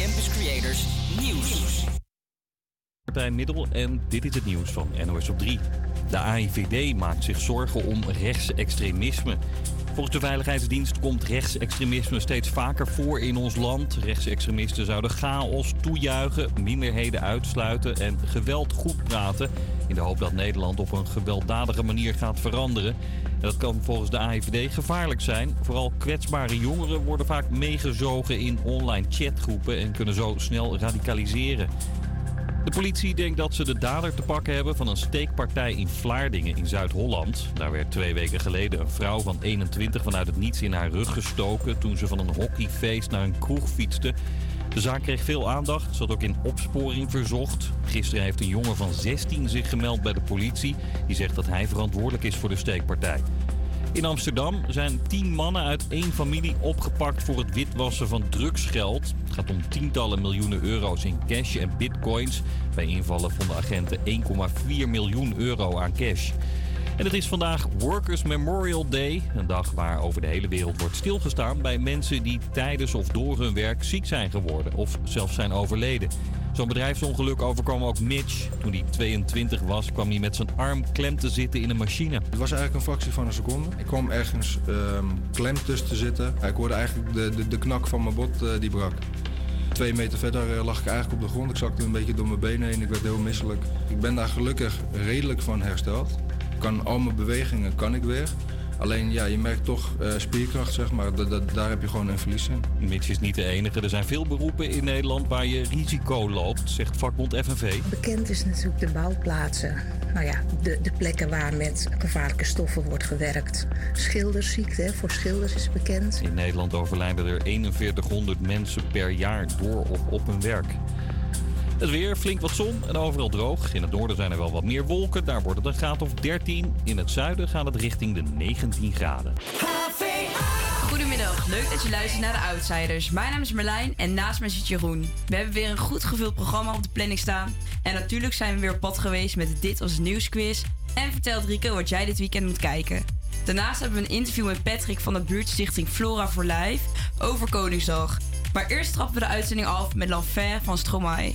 Campus Creators Nieuws. Partij Middel en dit is het nieuws van NOS op 3. De AIVD maakt zich zorgen om rechtsextremisme. Volgens de Veiligheidsdienst komt rechtsextremisme steeds vaker voor in ons land. Rechtsextremisten zouden chaos toejuichen, minderheden uitsluiten en geweld goed praten. In de hoop dat Nederland op een gewelddadige manier gaat veranderen. En dat kan volgens de AIVD gevaarlijk zijn. Vooral kwetsbare jongeren worden vaak meegezogen in online chatgroepen en kunnen zo snel radicaliseren. De politie denkt dat ze de dader te pakken hebben van een steekpartij in Vlaardingen in Zuid-Holland. Daar werd twee weken geleden een vrouw van 21 vanuit het niets in haar rug gestoken toen ze van een hockeyfeest naar een kroeg fietste. De zaak kreeg veel aandacht, zat ook in opsporing verzocht. Gisteren heeft een jongen van 16 zich gemeld bij de politie. Die zegt dat hij verantwoordelijk is voor de steekpartij. In Amsterdam zijn tien mannen uit één familie opgepakt voor het witwassen van drugsgeld. Het gaat om tientallen miljoenen euro's in cash en bitcoins. Bij invallen vonden agenten 1,4 miljoen euro aan cash. En het is vandaag Workers Memorial Day. Een dag waar over de hele wereld wordt stilgestaan bij mensen die tijdens of door hun werk ziek zijn geworden of zelfs zijn overleden. Zo'n bedrijfsongeluk overkwam ook Mitch. Toen hij 22 was, kwam hij met zijn arm klem te zitten in een machine. Het was eigenlijk een fractie van een seconde. Ik kwam ergens ehm, klem tussen te zitten. Ik hoorde eigenlijk de, de, de knak van mijn bot, eh, die brak. Twee meter verder eh, lag ik eigenlijk op de grond. Ik zakte een beetje door mijn benen heen. Ik werd heel misselijk. Ik ben daar gelukkig redelijk van hersteld. Kan al mijn bewegingen kan ik weer. Alleen ja, je merkt toch eh, spierkracht, zeg maar. Da- da- daar heb je gewoon een verlies in. Mitch is niet de enige. Er zijn veel beroepen in Nederland waar je risico loopt, zegt vakbond FNV. Bekend is natuurlijk de bouwplaatsen. Nou ja, de, de plekken waar met gevaarlijke stoffen wordt gewerkt. Schildersziekte, voor schilders is bekend. In Nederland overlijden er 4100 mensen per jaar door of op hun werk. Het weer, flink wat zon en overal droog. In het noorden zijn er wel wat meer wolken. Daar wordt het een graad of 13. In het zuiden gaat het richting de 19 graden. Goedemiddag, leuk dat je luistert naar de Outsiders. Mijn naam is Merlijn en naast mij zit Jeroen. We hebben weer een goed gevuld programma op de planning staan. En natuurlijk zijn we weer op pad geweest met Dit Het Nieuwsquiz. En vertelt Rico wat jij dit weekend moet kijken. Daarnaast hebben we een interview met Patrick van de buurtstichting Flora for Life over Koningsdag. Maar eerst trappen we de uitzending af met L'Enfer van Stromae.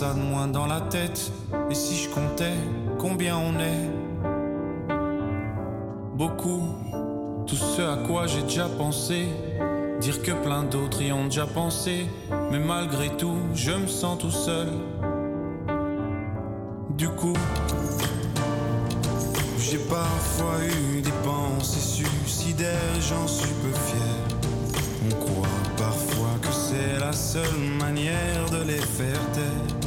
de moins dans la tête. Et si je comptais combien on est? Beaucoup. Tout ce à quoi j'ai déjà pensé. Dire que plein d'autres y ont déjà pensé. Mais malgré tout, je me sens tout seul. Du coup, j'ai parfois eu des pensées suicidaires j'en suis peu fier. On croit parfois que c'est la seule manière de les faire taire.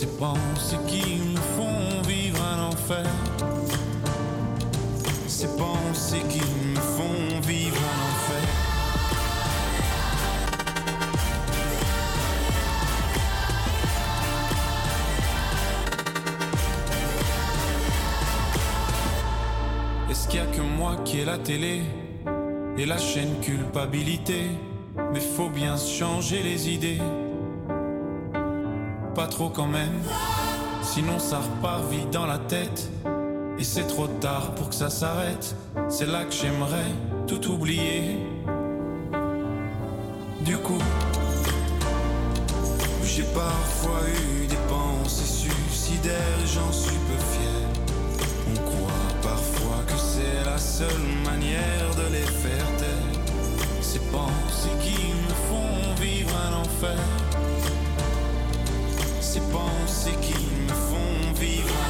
Ces pensées qui me font vivre un enfer. Ces pensées qui me font vivre un enfer. Est-ce qu'il y a que moi qui ai la télé et la chaîne culpabilité? Mais faut bien changer les idées. Quand même, sinon ça repart vite dans la tête. Et c'est trop tard pour que ça s'arrête. C'est là que j'aimerais tout oublier. Du coup, j'ai parfois eu des pensées suicidaires j'en suis peu fier. On croit parfois que c'est la seule manière de les faire taire. Ces pensées qui me font vivre un enfer. Ces pensées qui me font vivre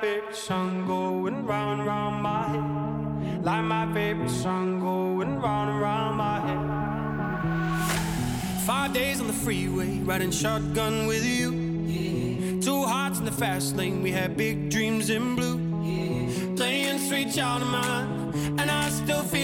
Favorite song going round round my head. Like my favorite song going round round my head. Five days on the freeway, riding shotgun with you. Two hearts in the fast lane, we had big dreams in blue. Playing sweet child of mine, and I still feel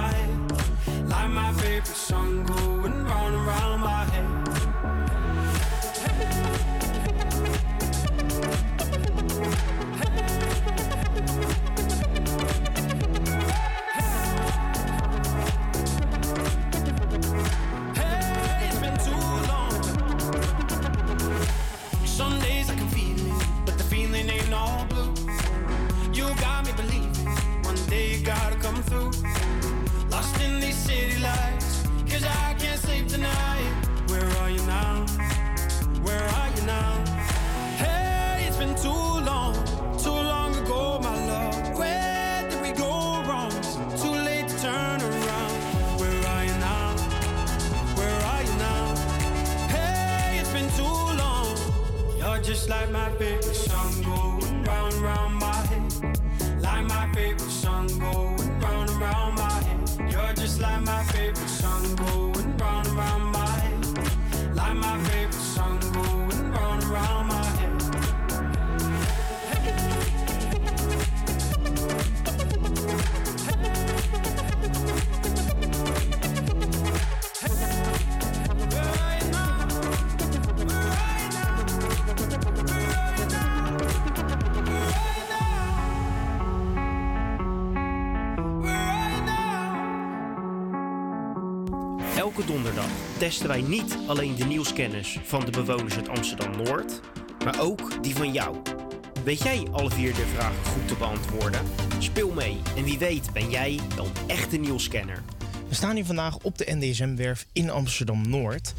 Just like my favorite song going round and round my head. Like my favorite song going round and round my head. You're just like my favorite song going round and round my head. Like my favorite song going round and round Donderdag testen wij niet alleen de nieuwskennis van de bewoners uit Amsterdam-Noord, maar ook die van jou. Weet jij alle vier de vragen goed te beantwoorden? Speel mee en wie weet ben jij wel een echte nieuwscanner. We staan hier vandaag op de NDSM-werf in Amsterdam-Noord.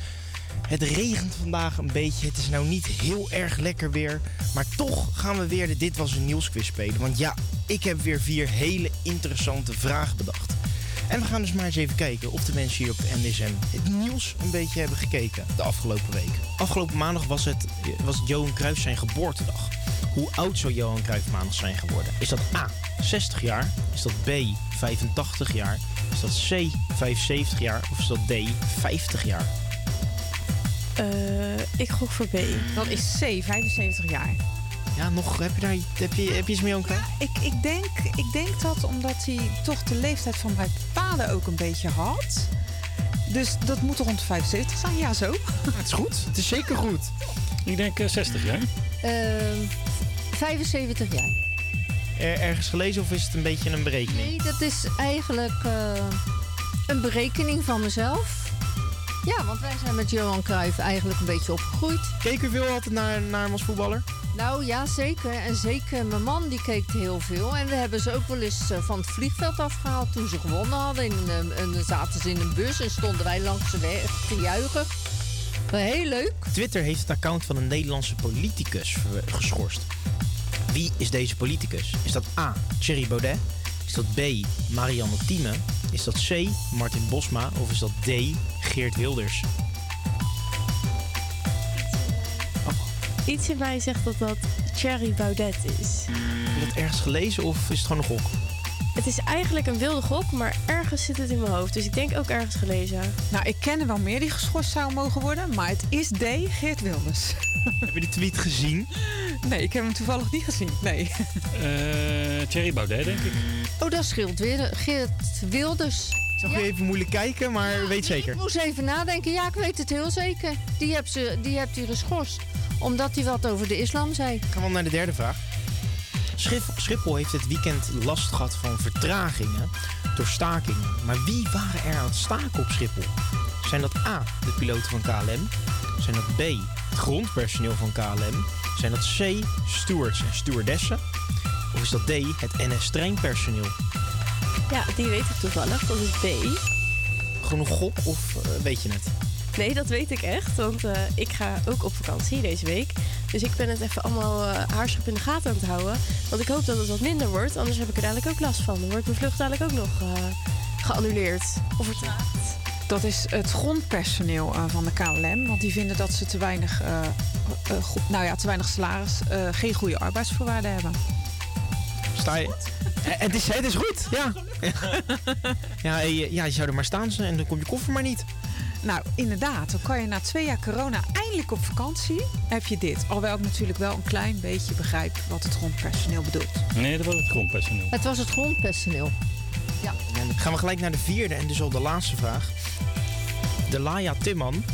Het regent vandaag een beetje. Het is nou niet heel erg lekker weer. Maar toch gaan we weer de Dit Was Een Nieuwsquiz spelen. Want ja, ik heb weer vier hele interessante vragen bedacht. En we gaan dus maar eens even kijken of de mensen hier op NDSM het nieuws een beetje hebben gekeken de afgelopen week. Afgelopen maandag was het was Johan Cruijff zijn geboortedag. Hoe oud zou Johan Cruijff maandag zijn geworden? Is dat A, 60 jaar? Is dat B, 85 jaar? Is dat C, 75 jaar? Of is dat D, 50 jaar? Eh, ik gok voor B. Dat is C, 75 jaar. Ja, nog, heb je daar heb je, heb je iets mee Cruijff? Ik, ik, denk, ik denk dat omdat hij toch de leeftijd van mijn vader ook een beetje had. Dus dat moet rond de 75 zijn. Ja, zo. het is goed. Het is zeker goed. Ik denk eh, 60 jaar. 75 Ehm, jaar. Er, ergens gelezen of is het een beetje een berekening? Nee, dat is eigenlijk eh, een berekening van mezelf. Ja, want wij zijn met Johan Cruijff eigenlijk een beetje opgegroeid. Keek u veel altijd naar, naar hem als voetballer? Nou ja, zeker. En zeker mijn man die keek heel veel. En we hebben ze ook wel eens eh, van het vliegveld afgehaald toen ze gewonnen hadden. En, eh, en zaten ze in een bus en stonden wij langs de weg te juichen. Heel leuk. Twitter heeft het account van een Nederlandse politicus geschorst. Wie is deze politicus? Is dat A. Thierry Baudet? Is dat B. Marianne Thieme? Is dat C. Martin Bosma? Of is dat D. Geert Wilders? Iets in mij zegt dat dat Thierry Baudet is. Heb je dat ergens gelezen of is het gewoon een gok? Het is eigenlijk een wilde gok, maar ergens zit het in mijn hoofd. Dus ik denk ook ergens gelezen. Nou, ik ken er wel meer die geschorst zouden mogen worden, maar het is D. Geert Wilders. Heb je die tweet gezien? Nee, ik heb hem toevallig niet gezien. Nee. Eh Thierry Baudet, denk ik. Oh, dat scheelt weer. Geert Wilders. Ik zag je even moeilijk kijken, maar weet zeker. Ik moest even nadenken. Ja, ik weet het heel zeker. Die hebt, ze, die hebt hij geschorst. Omdat hij wat over de islam zei. Gaan we naar de derde vraag. Schip- Schiphol heeft dit weekend last gehad van vertragingen door stakingen. Maar wie waren er aan het staken op Schiphol? Zijn dat A, de piloten van KLM? Zijn dat B, het grondpersoneel van KLM? Zijn dat C, stewards en stewardessen? Of is dat D, het NS-treinpersoneel? Ja, die weet ik toevallig. Dat is B. Gewoon een gok of eh, weet je het? Nee, dat weet ik echt. Want eh, ik ga ook op vakantie deze week. Dus ik ben het even allemaal eh haarschap in de gaten aan het houden. Want ik hoop dat het wat minder wordt. Anders heb ik er dadelijk ook last van. Dan wordt mijn vlucht dadelijk ook nog eh, geannuleerd. Of vertraagd. Dat is het grondpersoneel eh, van de KLM. Want die vinden dat ze te weinig, nou ja, te weinig salaris, eh, geen goede arbeidsvoorwaarden hebben. Sta je? Het is, het is goed, ja. ja, ja, je zou er maar staan en dan komt je koffer maar niet. Nou, inderdaad. Dan kan je na twee jaar corona eindelijk op vakantie. Heb je dit. Alhoewel ik natuurlijk wel een klein beetje begrijp wat het grondpersoneel bedoelt. Nee, dat was het grondpersoneel. Het was het grondpersoneel. Ja. En dan gaan we gelijk naar de vierde en dus al de laatste vraag. De Laia Timman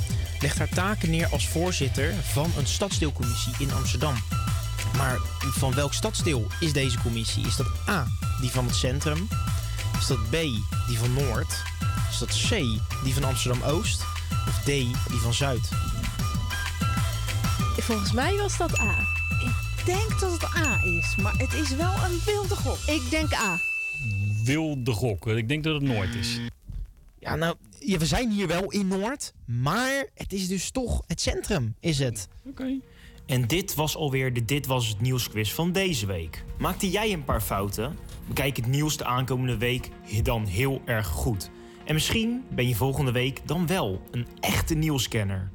legt haar taken neer als voorzitter van een stadsdeelcommissie in Amsterdam. Maar van welk stadsdeel is deze commissie? Is dat A, die van het centrum? Is dat B, die van Noord? Is dat C, die van Amsterdam-Oost? Of D, die van Zuid? Volgens mij was dat A. Ik denk dat het A is, maar het is wel een wilde gok. Ik denk A. Wilde gok. Ik denk dat het Noord is. Ja, nou, ja, we zijn hier wel in Noord, maar het is dus toch het centrum, is het. Oké. En dit was alweer de Dit Was Het Nieuwsquiz van deze week. Maakte jij een paar fouten? Bekijk het nieuws de aankomende week dan heel erg goed. En misschien ben je volgende week dan wel een echte nieuwscanner.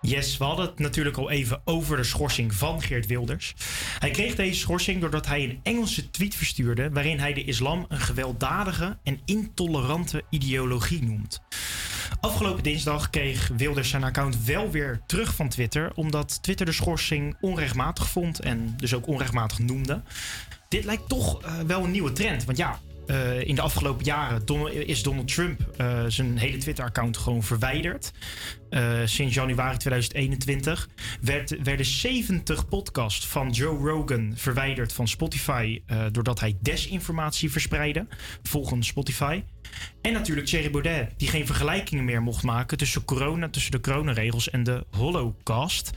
Yes, we hadden het natuurlijk al even over de schorsing van Geert Wilders. Hij kreeg deze schorsing doordat hij een Engelse tweet verstuurde waarin hij de islam een gewelddadige en intolerante ideologie noemt. Afgelopen dinsdag kreeg Wilders zijn account wel weer terug van Twitter, omdat Twitter de schorsing onrechtmatig vond en dus ook onrechtmatig noemde. Dit lijkt toch eh, wel een nieuwe trend, want ja, eh, in de afgelopen jaren is Donald Trump eh, zijn hele Twitter-account gewoon verwijderd. Eh, sinds januari 2021 werd, werden 70 podcasts van Joe Rogan verwijderd van Spotify. doordat hij desinformatie verspreidde, volgens Spotify. En natuurlijk Thierry Baudet, die geen vergelijkingen meer mocht maken tussen corona, tussen de coronaregels en de Holocaust.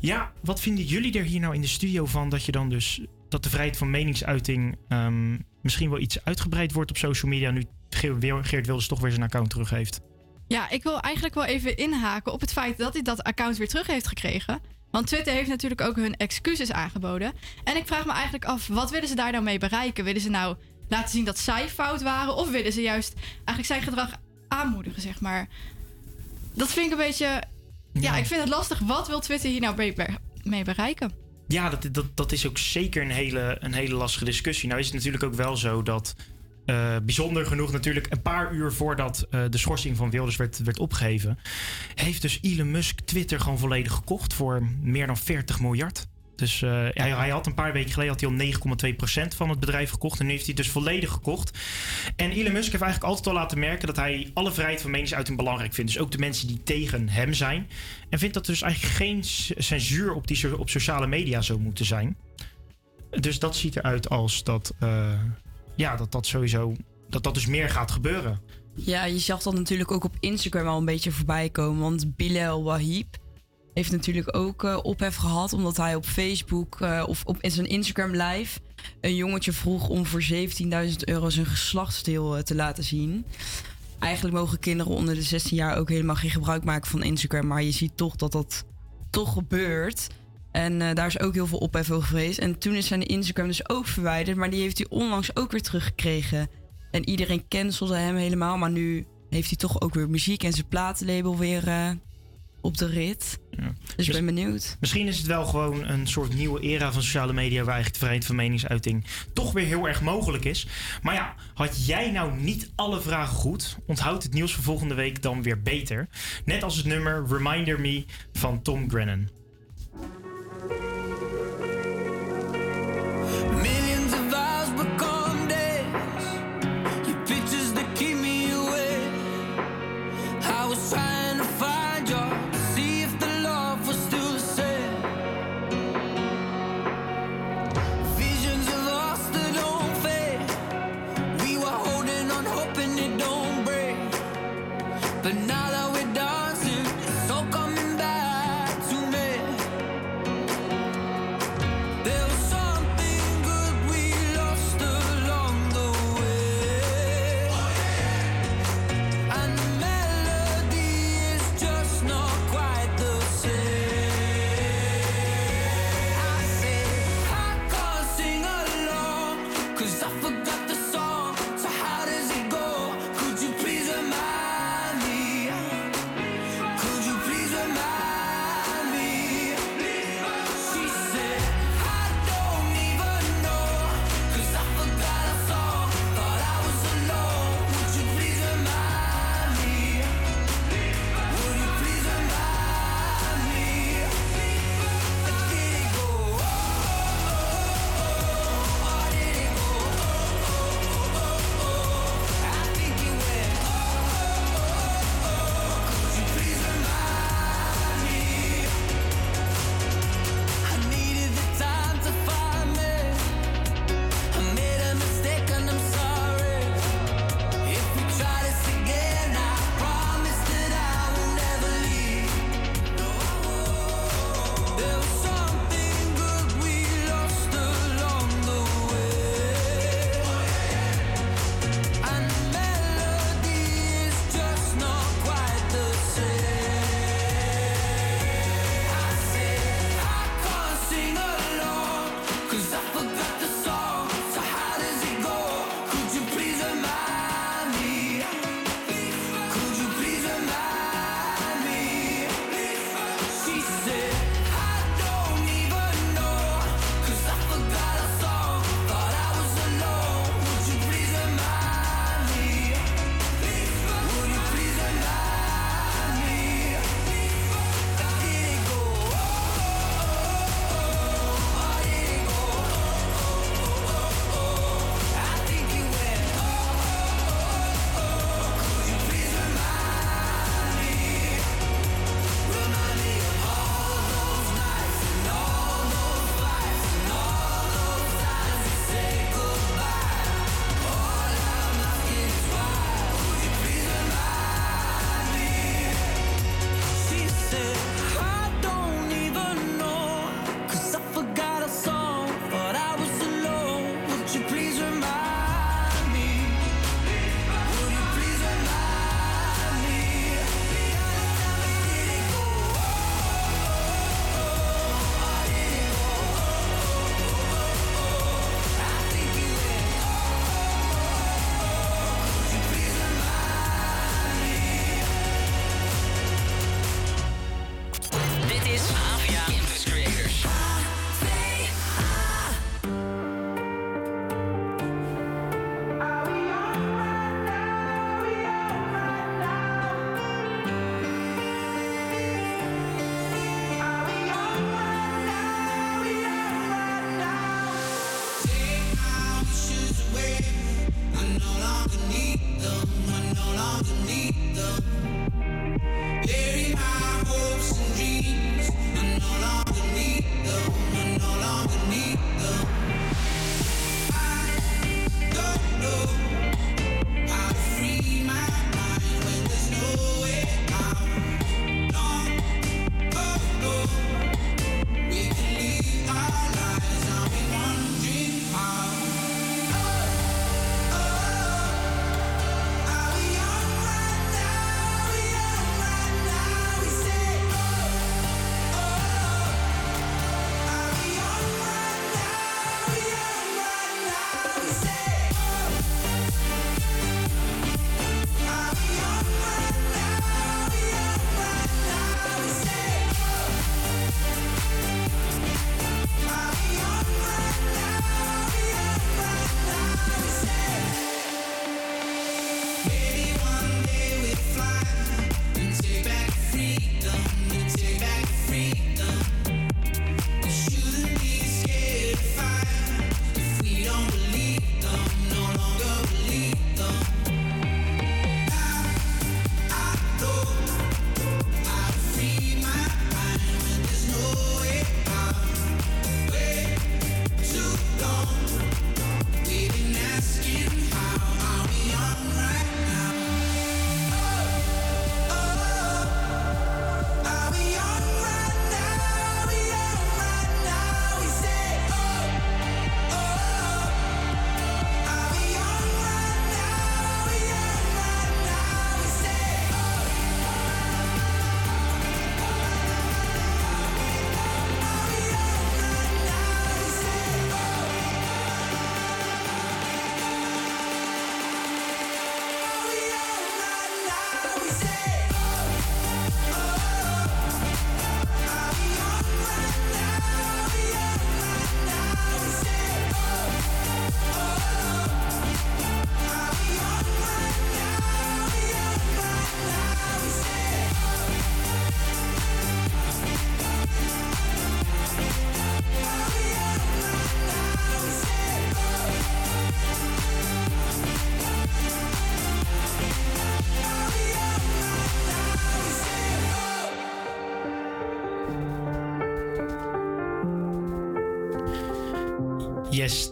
Ja, wat vinden jullie er hier nou in de studio van dat je dan dus dat de vrijheid van meningsuiting ehm, misschien wel iets uitgebreid wordt op social media nu Ge- Geert Wilders toch weer zijn account terug heeft? Ja, ik wil eigenlijk wel even inhaken op het feit dat hij dat account weer terug heeft gekregen. Want Twitter heeft natuurlijk ook hun excuses aangeboden. En ik vraag me eigenlijk af, wat willen ze daar nou mee bereiken? Willen ze nou laten zien dat zij fout waren? Of willen ze juist eigenlijk zijn gedrag aanmoedigen, zeg maar? Dat vind ik een beetje... Ja, ik vind het lastig. Wat wil Twitter hier nou mee bereiken? Ja, dat, dat, is ook zeker een hele, een hele lastige discussie. Nou is het natuurlijk ook wel zo dat, eh, bijzonder genoeg natuurlijk, een paar uur voordat eh, de schorsing van Wilders werd, werd opgegeven, heeft dus Elon Musk Twitter gewoon volledig gekocht voor meer dan 40 miljard. Dus eh, hij, hij had een paar weken geleden had hij al 9,2% van het bedrijf gekocht. En nu heeft hij het dus volledig gekocht. En Elon Musk heeft eigenlijk altijd al laten merken dat hij alle vrijheid van meningsuiting belangrijk vindt. Dus ook de mensen die tegen hem zijn. En vindt dat er dus eigenlijk geen censuur op, die, op sociale media zou moeten zijn. Dus dat ziet eruit als dat, eh, ja, dat dat sowieso, dat dat dus meer gaat gebeuren. Ja, je zag dat natuurlijk ook op Instagram al een beetje voorbij komen. Want Bilal Wahib heeft natuurlijk ook eh, ophef gehad. Omdat hij op Facebook eh, of op zijn Instagram live een jongetje vroeg om voor 17.000 euro zijn geslachtsdeel eh, te laten zien. Eigenlijk mogen kinderen onder de 16 jaar ook helemaal geen gebruik maken van Instagram. Maar je ziet toch dat dat toch gebeurt. En daar is ook heel veel ophef over geweest. En toen is zijn Instagram dus ook verwijderd. Maar die heeft hij onlangs ook weer teruggekregen. En iedereen cancelde hem helemaal. Maar nu heeft hij toch ook weer muziek en zijn platenlabel weer op de rit. Dus ik ben benieuwd. Misschien is het wel gewoon een soort nieuwe era van sociale media waar eigenlijk de vrijheid van meningsuiting toch weer heel erg mogelijk is. Maar ja, had jij nou niet alle vragen goed, onthoud het nieuws van volgende week dan weer beter. Net als het nummer Reminder Me van Tom Grennan.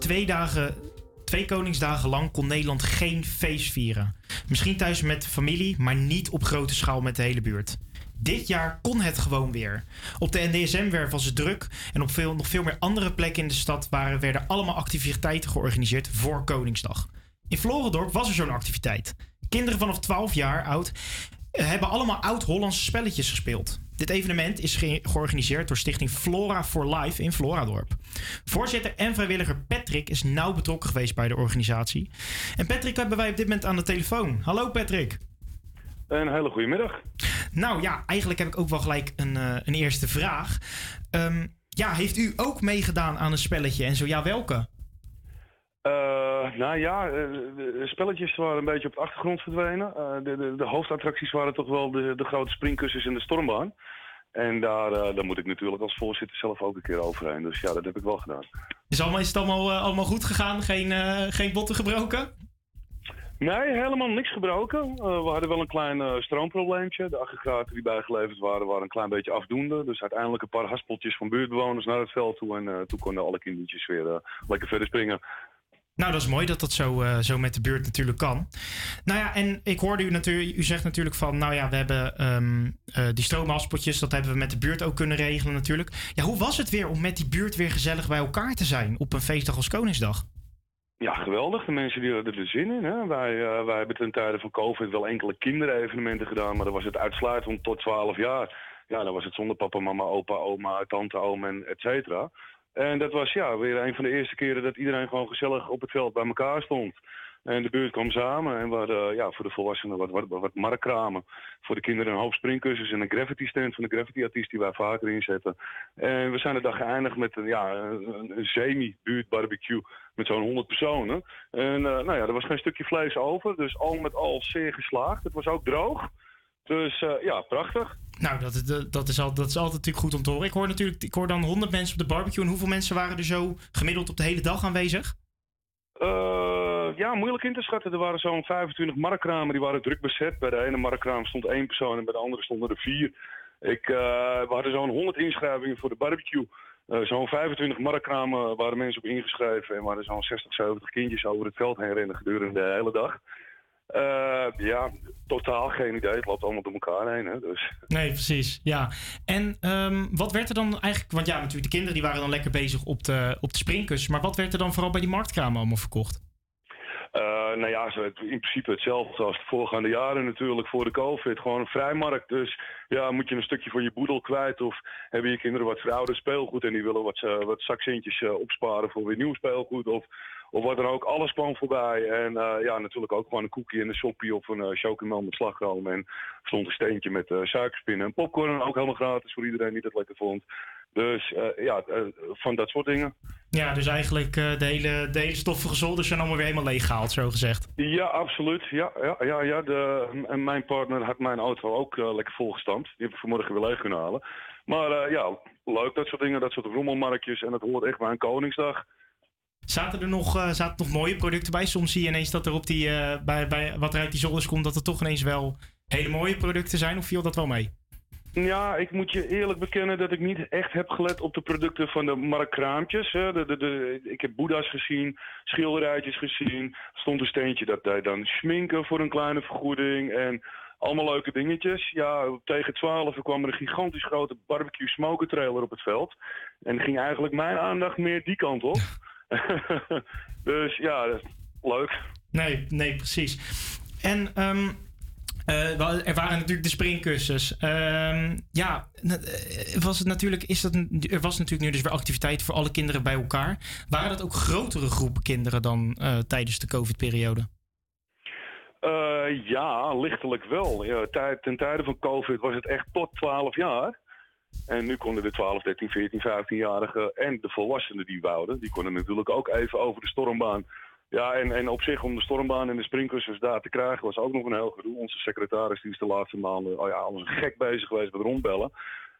Twee dagen, twee koningsdagen lang kon Nederland geen feest vieren. Misschien thuis met de familie, maar niet op grote schaal met de hele buurt. Dit jaar kon het gewoon weer. Op de NDSM-werf was het druk en op veel, nog veel meer andere plekken in de stad waren, werden allemaal activiteiten georganiseerd voor Koningsdag. In Florendorp was er zo'n activiteit. Kinderen vanaf 12 jaar oud eh, hebben allemaal oud-Hollandse spelletjes gespeeld. Dit evenement is ge- georganiseerd door stichting Flora for Life in Floradorp. Voorzitter en vrijwilliger Patrick is nauw betrokken geweest bij de organisatie. En Patrick hebben wij op dit moment aan de telefoon. Hallo Patrick. Een hele goede middag. Nou ja, eigenlijk heb ik ook wel gelijk een, eh, een eerste vraag. Ehm, ja, heeft u ook meegedaan aan een spelletje en zo ja, welke? Eh, nou ja, eh, de spelletjes waren een beetje op de achtergrond verdwenen. Eh, de, de, de hoofdattracties waren toch wel de, de grote springkussens en de stormbaan. En daar, daar moet ik natuurlijk als voorzitter zelf ook een keer overheen. Dus ja, dat heb ik wel gedaan. Is, allemaal, is het allemaal, allemaal goed gegaan? Geen, geen botten gebroken? Nee, helemaal niks gebroken. We hadden wel een klein eh, stroomprobleempje. De aggregaten die bijgeleverd waren, waren een klein beetje afdoende. Dus uiteindelijk een paar haspeltjes van buurtbewoners naar het veld toe. En toen konden alle kindertjes weer lekker verder springen. Nou, dat is mooi dat dat zo, eh, zo met de buurt natuurlijk kan. Nou ja, en ik hoorde u natuurlijk, u zegt natuurlijk van, nou ja, we hebben ehm, eh, die stroomhaspeltjes, dat hebben we met de buurt ook kunnen regelen natuurlijk. Ja, hoe was het weer om met die buurt weer gezellig bij elkaar te zijn op een feestdag als Koningsdag? Ja, geweldig. De mensen die hadden er zin in. Hè? Wij, eh, wij hebben ten tijde van COVID wel enkele kinderevenementen gedaan, maar dan was het uitsluitend tot 12 jaar. Ja, dan was het zonder papa, mama, opa, oma, tante, oom en et cetera. En dat was ja, weer een van de eerste keren dat iedereen gewoon gezellig op het veld bij elkaar stond. En de buurt kwam samen en we hadden eh, ja, voor de volwassenen wat, wat, wat markkramen. Voor de kinderen een hoop springkussens en een graffiti stand van de graffiti artiest die wij vaker inzetten. En we zijn de dag geëindigd met een, ja, een, semi-buurt barbecue met zo'n 100 personen. En eh, nou ja, er was geen stukje vlees over, dus al met al zeer geslaagd. Het was ook droog. Dus eh, ja, prachtig. Nou, dat, is- dat, dat, is al, dat is altijd natuurlijk goed om te horen. Ik hoor natuurlijk, ik hoor dan 100 mensen op de barbecue. En hoeveel mensen waren er zo gemiddeld op de hele dag aanwezig? Eh, ja, moeilijk in te schatten. Er waren zo'n 25 markkramen, die waren druk bezet. Bij de ene markkraam stond één persoon en bij de andere stonden er vier. Ik, eh, we hadden zo'n 100 inschrijvingen voor de barbecue. Zo'n 25 markkramen waren mensen op ingeschreven. En we hadden zo'n 60, 70 kindjes over het veld heen rennen gedurende de hele dag. Eh, ja, totaal geen idee. Het loopt allemaal door elkaar heen. Hè? Dus. Nee, precies. Ja. En ehm, wat werd er dan eigenlijk... Want ja, natuurlijk, de kinderen die waren dan lekker bezig op de, op de springkussen. Maar wat werd er dan vooral bij die marktkramen allemaal verkocht? Eh, nou ja, in principe hetzelfde als de voorgaande jaren natuurlijk voor de COVID. Gewoon een vrijmarkt. Dus ja, moet je een stukje van je boedel kwijt of hebben je kinderen wat verouderd speelgoed en die willen wat, eh, wat zakcentjes opsparen voor weer nieuw speelgoed of, of wat dan ook. Alles kwam voorbij. En eh, ja, natuurlijk ook gewoon een koekje en een soppie of een uh, chocomel met slagroom. En er stond een steentje met eh, suikerspinnen en popcorn. Ook helemaal gratis voor iedereen die dat lekker vond. Dus ja, van dat soort dingen. Ja, dus eigenlijk de, hele, de hele stoffige zolders zijn allemaal weer helemaal leeggehaald, zo gezegd. Ja, absoluut. Ja, ja, ja, ja. De, en mijn partner had mijn auto ook lekker volgestampt. Die heb ik vanmorgen weer leeg kunnen halen. Maar ja, leuk dat soort dingen, dat soort rommelmarktjes. En dat hoort echt bij een Koningsdag. Zaten er nog, eh, zaten nog mooie producten bij? Soms zie je ineens dat er op die, eh, bij, bij wat er uit die zolders komt, dat er toch ineens wel hele mooie producten zijn. Of viel dat wel mee? Ja, ik moet je eerlijk bekennen dat ik niet echt heb gelet op de producten van de marktkraampjes. hè. De, de, de, ik heb boeddha's gezien, schilderijtjes gezien. Stond een steentje dat deed dan schminken voor een kleine vergoeding. En allemaal leuke dingetjes. Ja, tegen 12 kwam er een gigantisch grote barbecue smoker trailer op het veld. En ging eigenlijk mijn aandacht meer die kant op. dus ja, dat is leuk. Nee, nee, precies. En eh, wel, er waren natuurlijk de springkussens. Ehm, ja, eh, was het natuurlijk, is dat, er was natuurlijk nu dus weer activiteit voor alle kinderen bij elkaar. Waren dat ook grotere groepen kinderen dan eh, tijdens de COVID-periode? Ja, lichtelijk wel. Ja, ten tijde van COVID was het echt tot 12 jaar. En nu konden de 12, 13, 14, 15-jarigen en de volwassenen die wouden, die konden natuurlijk ook even over de stormbaan. Ja, en, en op zich om de stormbaan en de springkussens daar te krijgen was ook nog een heel gedoe. Onze secretaris die is de laatste maanden oh ja, als een gek bezig geweest met rondbellen.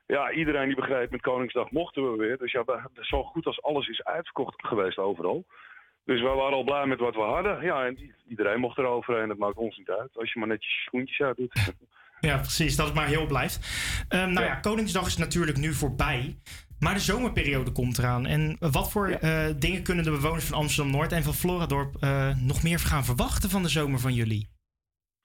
Ja, iedereen die begreep met Koningsdag mochten we weer. Dus ja, we- zo goed als alles is uitverkocht geweest overal. Dus wij waren al blij met wat we hadden. Ja, en iedereen mocht er overheen. Dat maakt ons niet uit. Als je maar netjes je schoentjes uit doet. Ja, precies. Dat het maar heel blijft. Ehm, nou ja. Koningsdag is natuurlijk nu voorbij. Maar de zomerperiode komt eraan. En wat voor eh, dingen kunnen de bewoners van Amsterdam-Noord en van Floradorp eh, nog meer gaan verwachten van de zomer van jullie?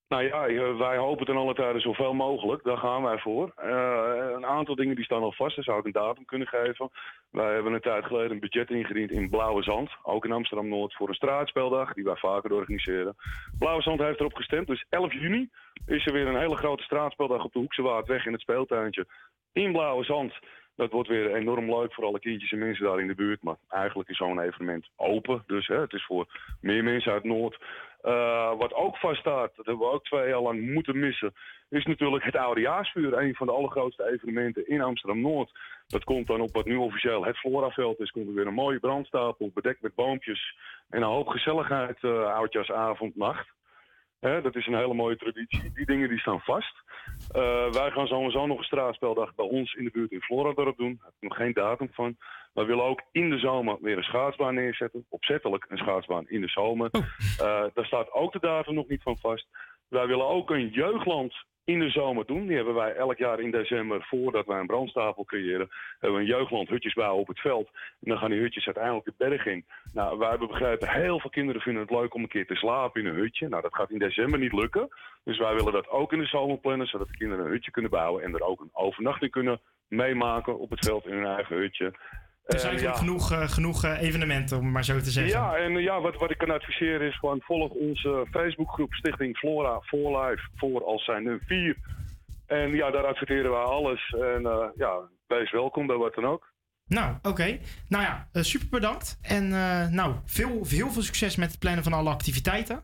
Nou ja, eh, wij hopen ten alle tijden zoveel mogelijk. Daar gaan wij voor. Eh, een aantal dingen die staan al vast. Daar zou ik een datum kunnen geven. Wij hebben een tijd geleden een budget ingediend in Blauwe Zand. Ook in Amsterdam-Noord voor een straatspeldag. Die wij vaker organiseren. Blauwe Zand heeft erop gestemd. Dus 11 juni is er weer een hele grote straatspeldag op de Hoekse Waardweg in het speeltuintje. In Blauwe Zand. Dat wordt weer enorm leuk voor alle kindjes en mensen daar in de buurt. Maar eigenlijk is zo'n evenement open. Dus hè, het is voor meer mensen uit Noord. Eh, wat ook vaststaat, dat hebben we ook twee jaar lang moeten missen, is natuurlijk het Oudejaarsvuur. Een van de allergrootste evenementen in Amsterdam-Noord. Dat komt dan op wat nu officieel het Floraveld is. Komt er weer een mooie brandstapel, bedekt met boompjes. En een hoop gezelligheid, uh, oudjaarsavond, nacht. Hè, dat is een hele mooie traditie. Die dingen die staan vast. Eh, wij gaan sowieso nog een straatspeldag bij ons in de buurt in Floradorp doen. Daar heb ik nog geen datum van. We willen ook in de zomer weer een schaatsbaan neerzetten. Opzettelijk een schaatsbaan in de zomer. Eh, daar staat ook de datum nog niet van vast. Wij willen ook een jeugdland in de zomer doen. Die hebben wij elk jaar in december, voordat wij een brandstapel creëren, hebben we een jeugdland hutjes bouwen op het veld. En dan gaan die hutjes uiteindelijk de berg in. Nou, wij hebben begrepen, heel veel kinderen vinden het leuk om een keer te slapen in een hutje. Nou, dat gaat in december niet lukken. Dus wij willen dat ook in de zomer plannen, zodat de kinderen een hutje kunnen bouwen en er ook een overnachting kunnen meemaken op het veld in hun eigen hutje. Er zijn genoeg, eh, genoeg eh, evenementen, om het maar zo te zeggen. Ja, en eh, ja, wat, wat ik kan adviseren is gewoon volg onze Facebookgroep Stichting Flora for Life voor als zijn nu vier. En ja, daar adverteren we alles. En eh, ja, wees welkom bij wat dan ook. Nou, oké. Nou ja, super bedankt. En nou, veel, heel veel succes met het plannen van alle activiteiten.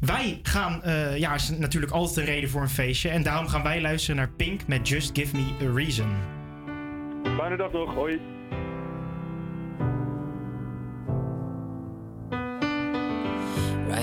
Wij gaan, ja, is natuurlijk altijd een reden voor een feestje. En daarom gaan wij luisteren naar Pink met Just Give Me a Reason. Fijne dag nog, hoi.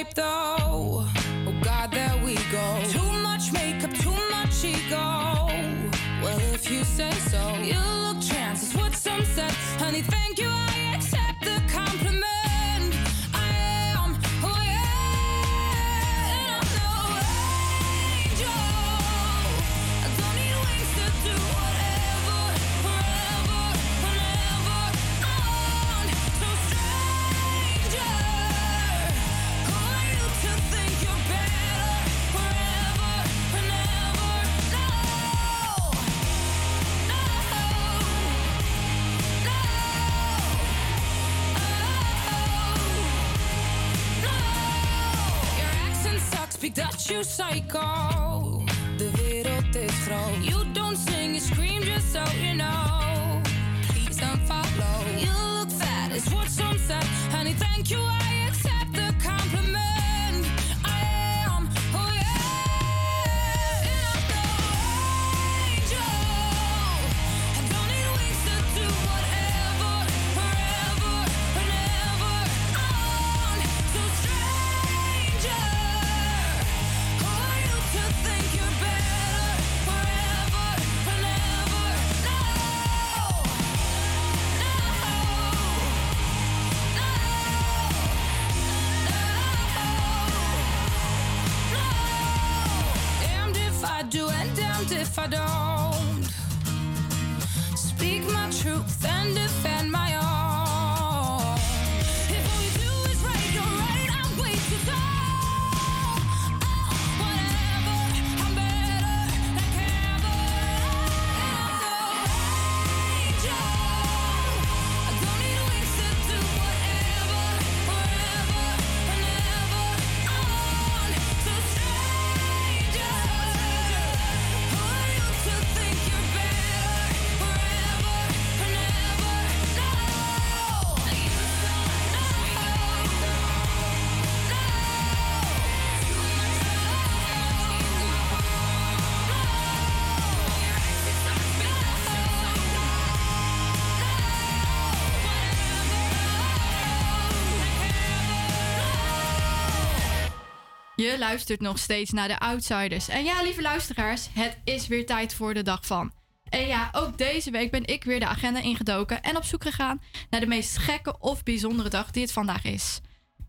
wiped the. Luistert nog steeds naar de Outsiders. En ja, lieve luisteraars, het is weer tijd voor de dag van. En ja, ook deze week ben ik weer de agenda ingedoken en op zoek gegaan naar de meest gekke of bijzondere dag die het vandaag is.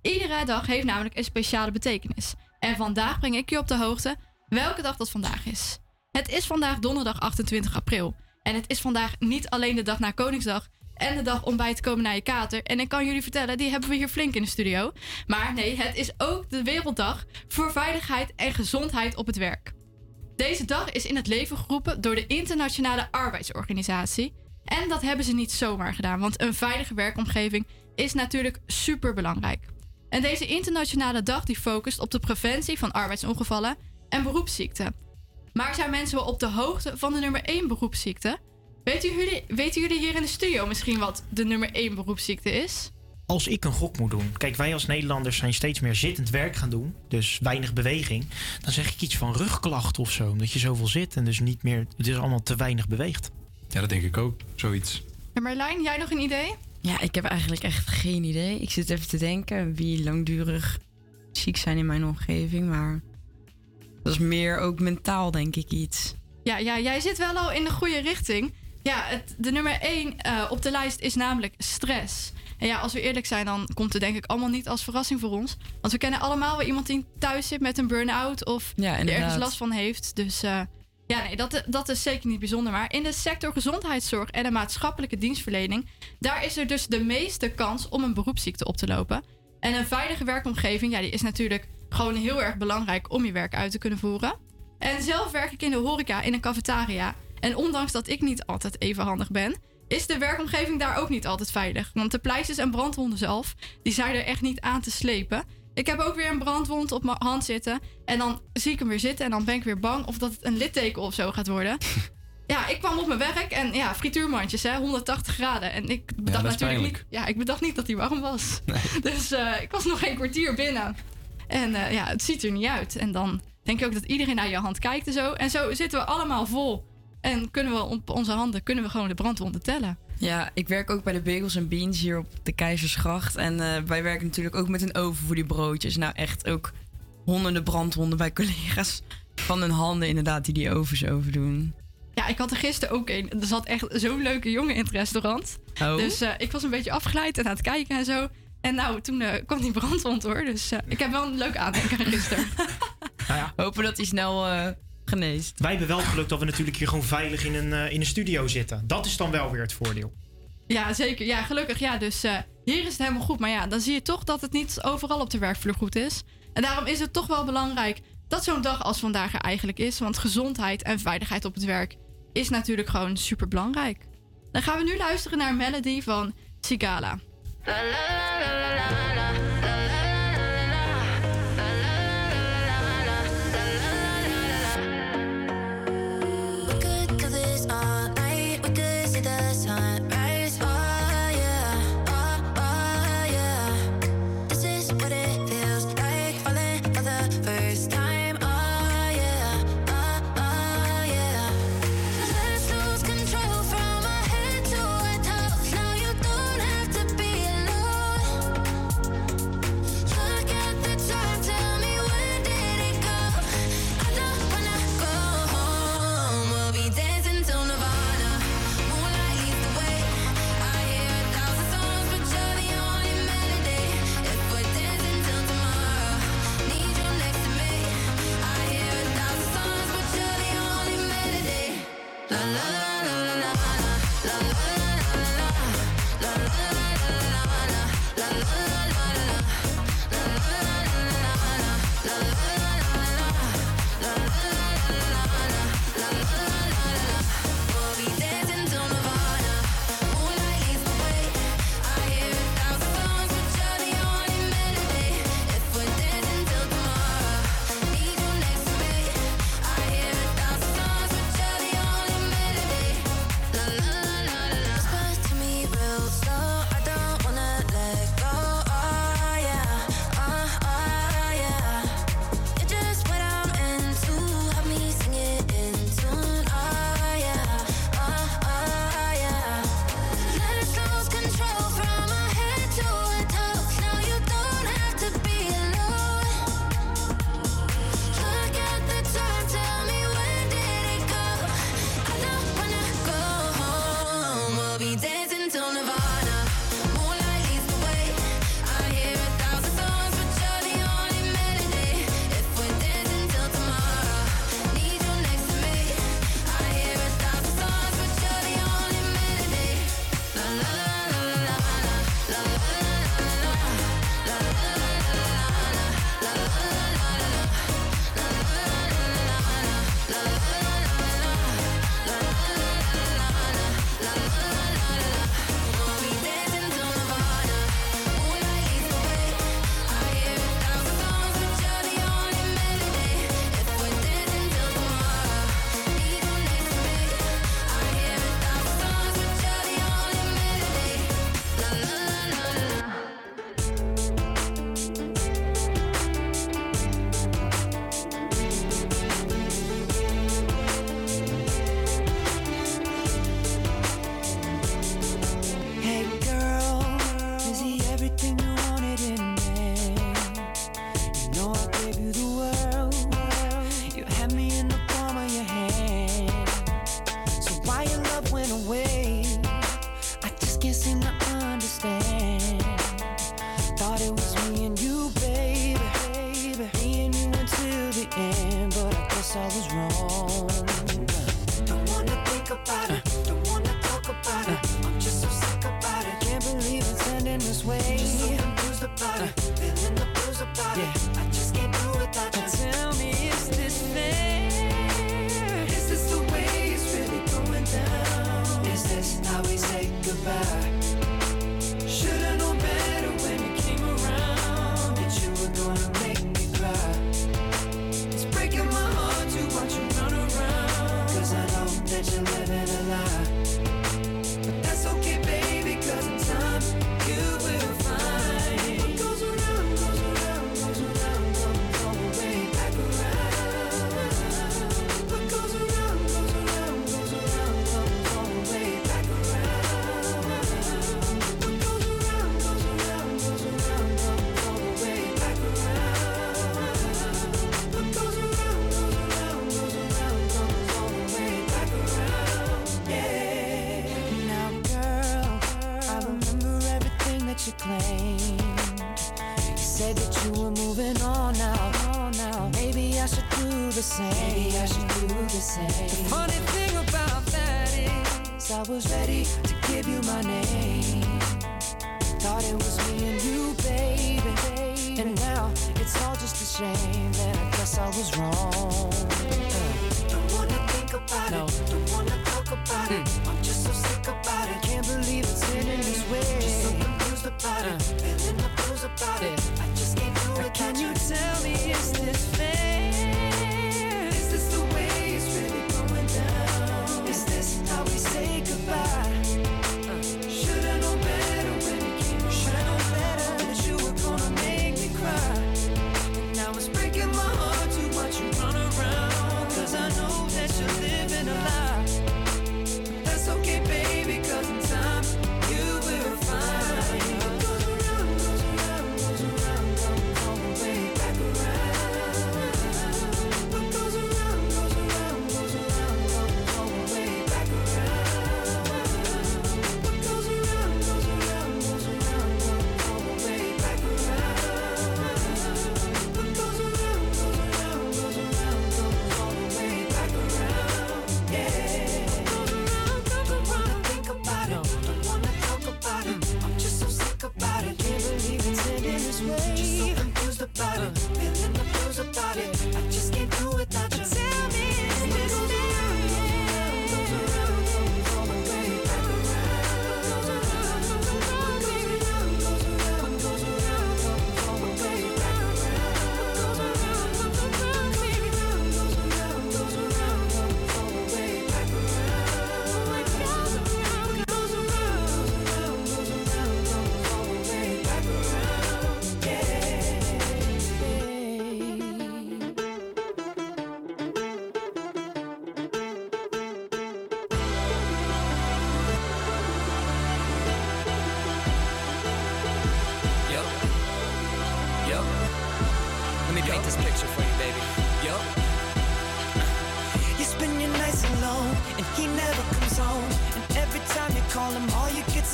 Iedere dag heeft namelijk een speciale betekenis. En vandaag breng ik je op de hoogte welke dag dat vandaag is. Het is vandaag donderdag 28 april. En het is vandaag niet alleen de dag na Koningsdag en de dag om bij te komen naar je kater. En ik kan jullie vertellen, die hebben we hier flink in de studio. Maar nee, het is ook de Werelddag voor Veiligheid en Gezondheid op het Werk. Deze dag is in het leven geroepen door de Internationale Arbeidsorganisatie. En dat hebben ze niet zomaar gedaan, want een veilige werkomgeving is natuurlijk super belangrijk. En deze internationale dag die focust op de preventie van arbeidsongevallen en beroepsziekten. Maar zijn mensen wel op de hoogte van de nummer 1 beroepsziekte? Weten jullie, weten jullie hier in de studio misschien wat de nummer 1 beroepsziekte is? Als ik een gok moet doen. Kijk, wij als Nederlanders zijn steeds meer zittend werk gaan doen. Dus weinig beweging. Dan zeg ik iets van rugklachten of zo. Omdat je zoveel zit en dus niet meer. Het is allemaal te weinig beweegt. Ja, dat denk ik ook. Zoiets. En Marlijn, jij nog een idee? Ja, ik heb eigenlijk echt geen idee. Ik zit even te denken wie langdurig ziek zijn in mijn omgeving. Maar dat is meer ook mentaal, denk ik, iets. Ja, ja, jij zit wel al in de goede richting. Ja, het, de nummer 1 op de lijst is namelijk stress. En ja, als we eerlijk zijn, dan komt het denk ik allemaal niet als verrassing voor ons. Want we kennen allemaal wel iemand die thuis zit met een burn-out of Ja, die ergens last van heeft. Dus eh, ja, nee, dat, dat is zeker niet bijzonder. Maar in de sector gezondheidszorg en de maatschappelijke dienstverlening, daar is er dus de meeste kans om een beroepsziekte op te lopen. En een veilige werkomgeving, ja, die is natuurlijk gewoon heel erg belangrijk om je werk uit te kunnen voeren. En zelf werk ik in de horeca in een cafetaria. En ondanks dat ik niet altijd even handig ben, is de werkomgeving daar ook niet altijd veilig. Want de pleisters en brandwonden zelf, die zijn er echt niet aan te slepen. Ik heb ook weer een brandwond op mijn hand zitten. En dan zie ik hem weer zitten en dan ben ik weer bang of dat het een litteken of zo gaat worden. Ja, ik kwam op mijn werk en ja, frituurmandjes, hè, 180 graden. En ik bedacht natuurlijk niet, ja, ik bedacht niet dat hij warm was. Dus eh, ik was nog geen kwartier binnen. En eh, ja, het ziet er niet uit. En dan denk je ook dat iedereen naar je hand kijkt en zo. En zo zitten we allemaal vol. En kunnen we op onze handen kunnen we gewoon de brandwonden tellen. Ja, ik werk ook bij de Bagels and Beans hier op de Keizersgracht. En eh, wij werken natuurlijk ook met een oven voor die broodjes. Nou, echt ook honderden brandwonden bij collega's van hun handen inderdaad die die ovens overdoen. Ja, ik had er gisteren ook een. Er zat echt zo'n leuke jongen in het restaurant. Oh. Dus eh, ik was een beetje afgeleid en aan het kijken en zo. En nou, toen eh, kwam die brandwond hoor. Dus ik heb wel een leuk aandenken gisteren. nou ja. Hopen dat hij snel wij hebben wel geluk dat we natuurlijk hier gewoon veilig in een, eh, in een studio zitten. Dat is dan wel weer het voordeel. Ja, zeker. Ja, gelukkig. Ja, dus eh, hier is het helemaal goed. Maar ja, dan zie je toch dat het niet overal op de werkvloer goed is. En daarom is het toch wel belangrijk dat zo'n dag als vandaag er eigenlijk is. Want gezondheid en veiligheid op het werk is natuurlijk gewoon super belangrijk. Dan gaan we nu luisteren naar een melody van Sigala.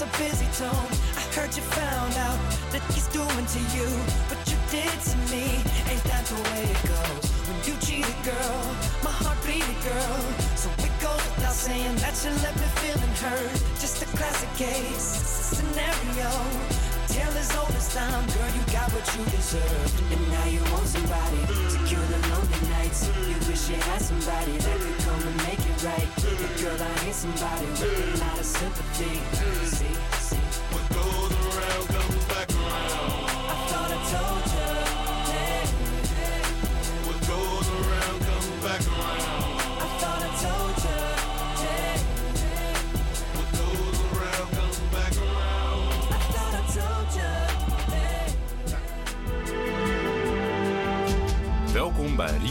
A busy tone. I heard you found out that he's doing to you what you did to me. Ain't that the way it goes? When you cheat a girl, my heart bleeded, girl. So it goes without saying that you left me feeling hurt. Just a classic case scenario. Old time, girl, you got what you deserved. And now you want somebody to cure the lonely nights. You wish you had somebody that could come and make it right. But girl, I ain't somebody with a lot of sympathy. See, see.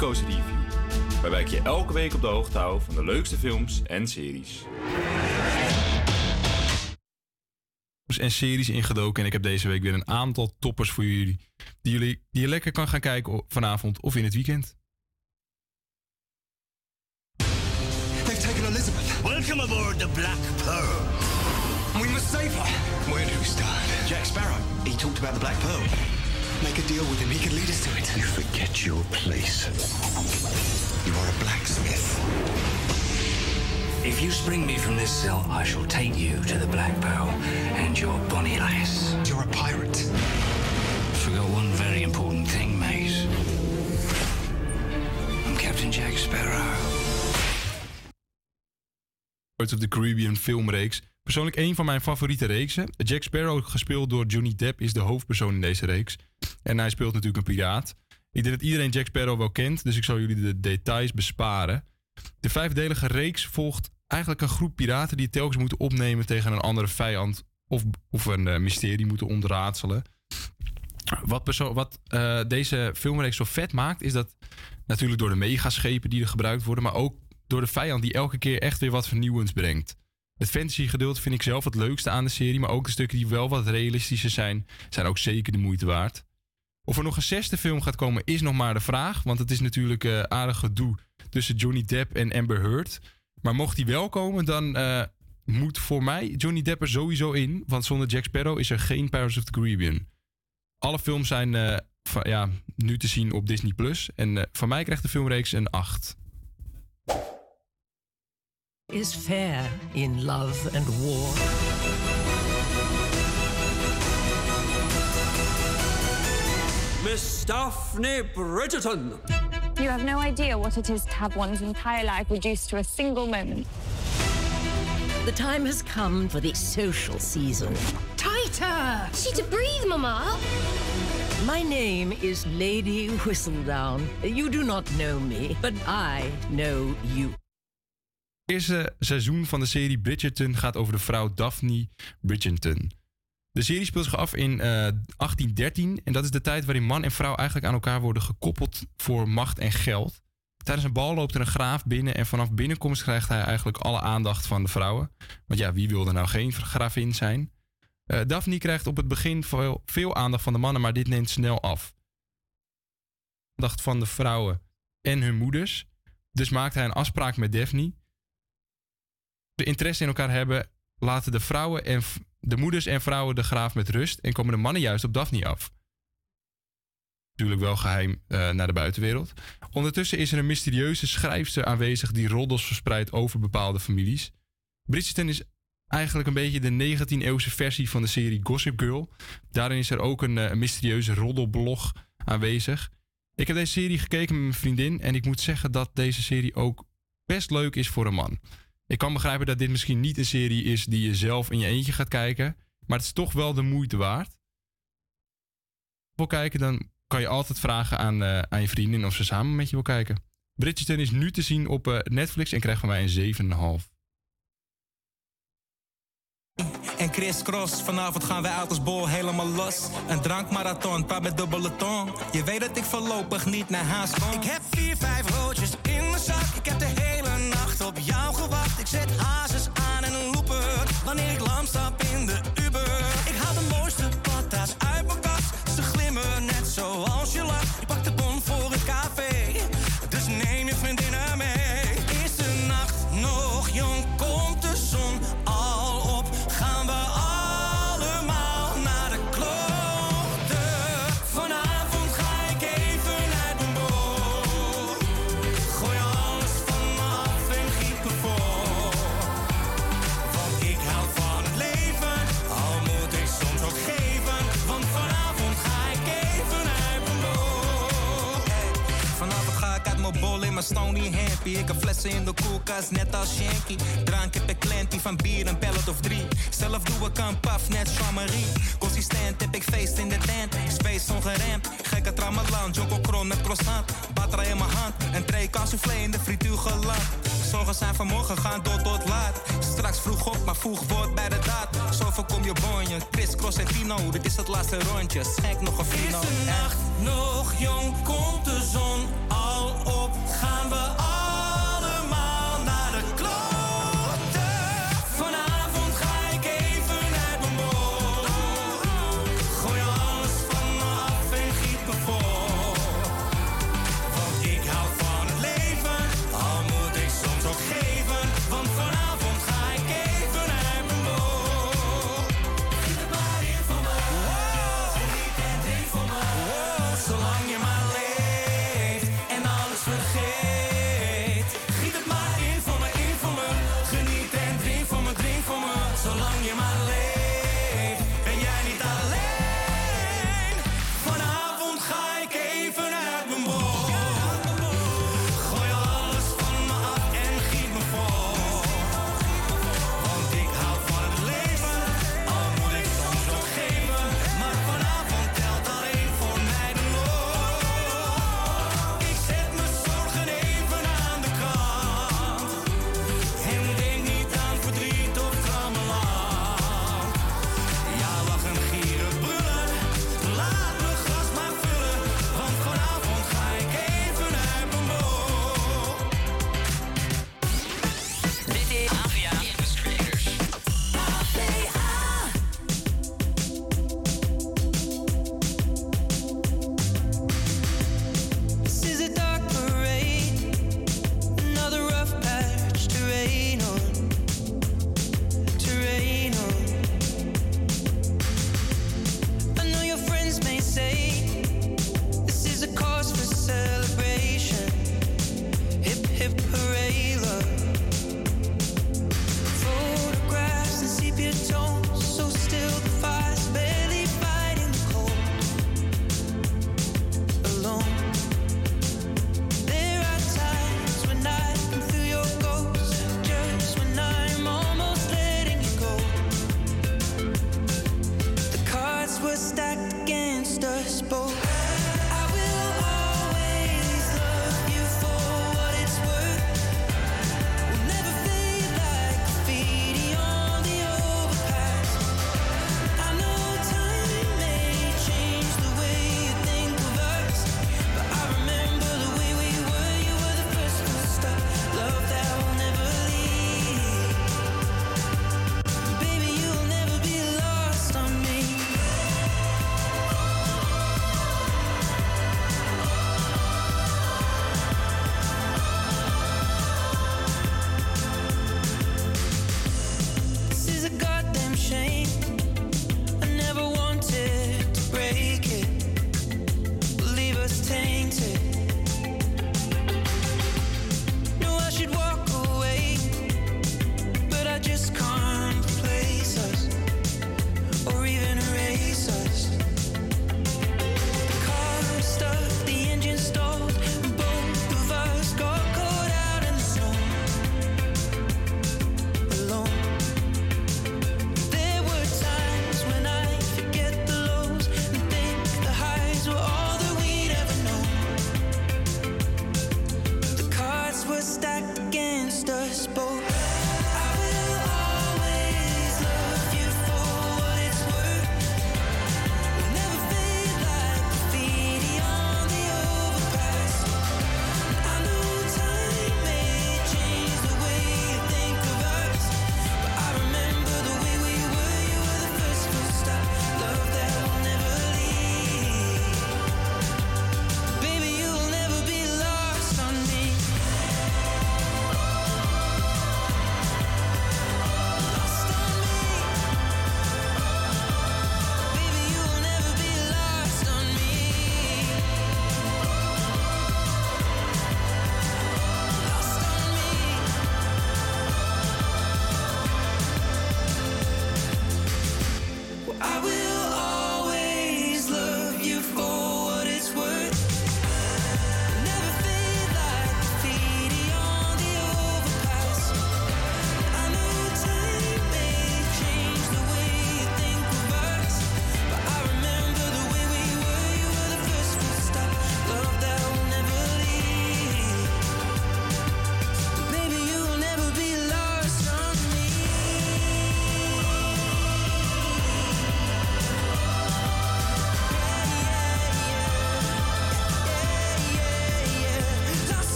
Review, waarbij ik je elke week op de hoogte hou van de leukste films en series. en series ingedoken. En ik heb deze week weer een aantal toppers voor jullie. Die, jullie, die je lekker kan gaan kijken vanavond of in het weekend. They've taken Elizabeth. Welcome aboard the Black Pearl. We must save her. Where do we start? Jack Sparrow. He talked about the Black Pearl. Make a deal with him. He can lead us to it. You forget your place. You are a blacksmith. If you spring me from this cell, I shall take you to the Black Pearl and your bonny lass. You're a pirate. Forgot one very important thing, mate. I'm Captain Jack Sparrow. Pirates of the Caribbean film filmreeks. Persoonlijk een van mijn favoriete reeksen. Jack Sparrow, gespeeld door Johnny Depp, is de hoofdpersoon in deze reeks. En hij speelt natuurlijk een piraat. Ik denk dat iedereen Jack Sparrow wel kent, dus ik zal jullie de details besparen. De vijfdelige reeks volgt eigenlijk een groep piraten die telkens moeten opnemen tegen een andere vijand of, een eh, mysterie moeten ontraadselen. Wat, wat eh, deze filmreeks zo vet maakt, is dat natuurlijk door de megaschepen die er gebruikt worden, maar ook door de vijand die elke keer echt weer wat vernieuwends brengt. Het fantasy gedeelte vind ik zelf het leukste aan de serie, maar ook de stukken die wel wat realistischer zijn, zijn ook zeker de moeite waard. Of er nog een zesde film gaat komen is nog maar de vraag, want het is natuurlijk eh, aardig gedoe tussen Johnny Depp en Amber Heard. Maar mocht die wel komen, dan eh, moet voor mij Johnny Depp er sowieso in, want zonder Jack Sparrow is er geen Pirates of the Caribbean. Alle films zijn eh, ja, nu te zien op Disney+. Plus. En van mij krijgt de filmreeks een 8. Is fair in love and war. Miss Daphne Bridgerton. You have no idea what it is to have one's entire life reduced to a single moment. The time has come for the social season. Tighter! She to breathe, Mama. My name is Lady Whistledown. You do not know me, but I know you. Eerste seizoen van de serie Bridgerton gaat over de vrouw Daphne Bridgerton. De serie speelt zich af in eh, 1813 en dat is de tijd waarin man en vrouw eigenlijk aan elkaar worden gekoppeld voor macht en geld. Tijdens een bal loopt er een graaf binnen en vanaf binnenkomst krijgt hij eigenlijk alle aandacht van de vrouwen. Want ja, wie wil er nou geen gravin zijn? Eh, Daphne krijgt op het begin veel, veel aandacht van de mannen, maar dit neemt snel af. Aandacht van de vrouwen en hun moeders. Dus maakt hij een afspraak met Daphne. De interesse in elkaar hebben, laten de vrouwen en de moeders en vrouwen de graaf met rust en komen de mannen juist op Daphne af. Natuurlijk wel geheim eh, naar de buitenwereld. Ondertussen is er een mysterieuze schrijfster aanwezig die roddels verspreidt over bepaalde families. Bridgerton is eigenlijk een beetje de 19e-eeuwse versie van de serie Gossip Girl. Daarin is er ook eh, een mysterieuze roddelblog aanwezig. Ik heb deze serie gekeken met mijn vriendin en ik moet zeggen dat deze serie ook best leuk is voor een man. Ik kan begrijpen dat dit misschien niet een serie is die je zelf in je eentje gaat kijken, maar het is toch wel de moeite waard. Wil kijken, dan kan je altijd vragen aan, eh, aan je vriendin of ze samen met je wil kijken. Bridgerton is nu te zien op eh, Netflix en krijgt van mij een 7,5. En Chris Cross, vanavond gaan wij uit als bol helemaal los. Een drankmarathon, paar met dubbele tong. Je weet dat ik voorlopig niet naar huis kom. Ik heb vier, vijf roodjes in Ik heb de hele nacht op jou gewacht. Ik zet hazes aan en een looper. Wanneer ik lam stap in mijn stony happy. Ik heb flessen in de koelkast, net als Shanky. Drank heb ik klantie van bier, een pellet of drie. Zelf doe ik een paf, net Jean-Marie. Consistent heb ik feest in de tent. Space ongeremd, gekke tramalan. Joko kron met croissant. Batra in mijn hand, een kan soufflé in de frituur geland. Zorgen zijn vanmorgen, gaan door tot laat. Straks vroeg op, maar vroeg wordt bij de daad. Zo voorkom je bonje, Chris, Cross en Tino. Dit is het laatste rondje, schenk nog een fino. Is de nacht nog jong, komt de zon al op? Gaan we allemaal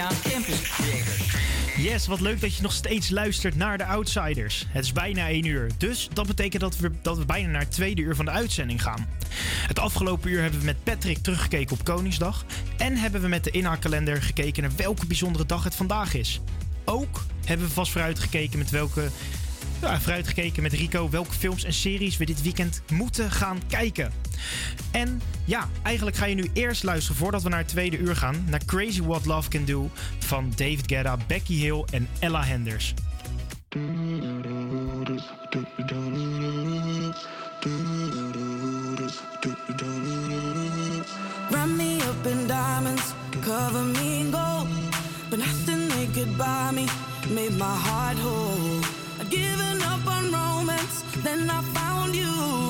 Avia Campus Creators. Yes, wat leuk dat je nog steeds luistert naar de Outsiders. Het is bijna 1 uur, dus dat betekent dat we, dat we bijna naar het tweede uur van de uitzending gaan. Het afgelopen uur hebben we met Patrick teruggekeken op Koningsdag. En hebben we met de inhaalkalender gekeken naar welke bijzondere dag het vandaag is. Ook hebben we vast vooruitgekeken met welke. Ja, vooruitgekeken met Rico welke films en series we dit weekend moeten gaan kijken. En ja, eigenlijk ga je nu eerst luisteren voordat we naar het tweede uur gaan. Naar Crazy What Love Can Do van David Guetta, Becky Hill en Ella Henders. Wrap me up in diamonds, cover me in gold. But nothing they could buy me made my heart whole. Given up on romance, then I found you.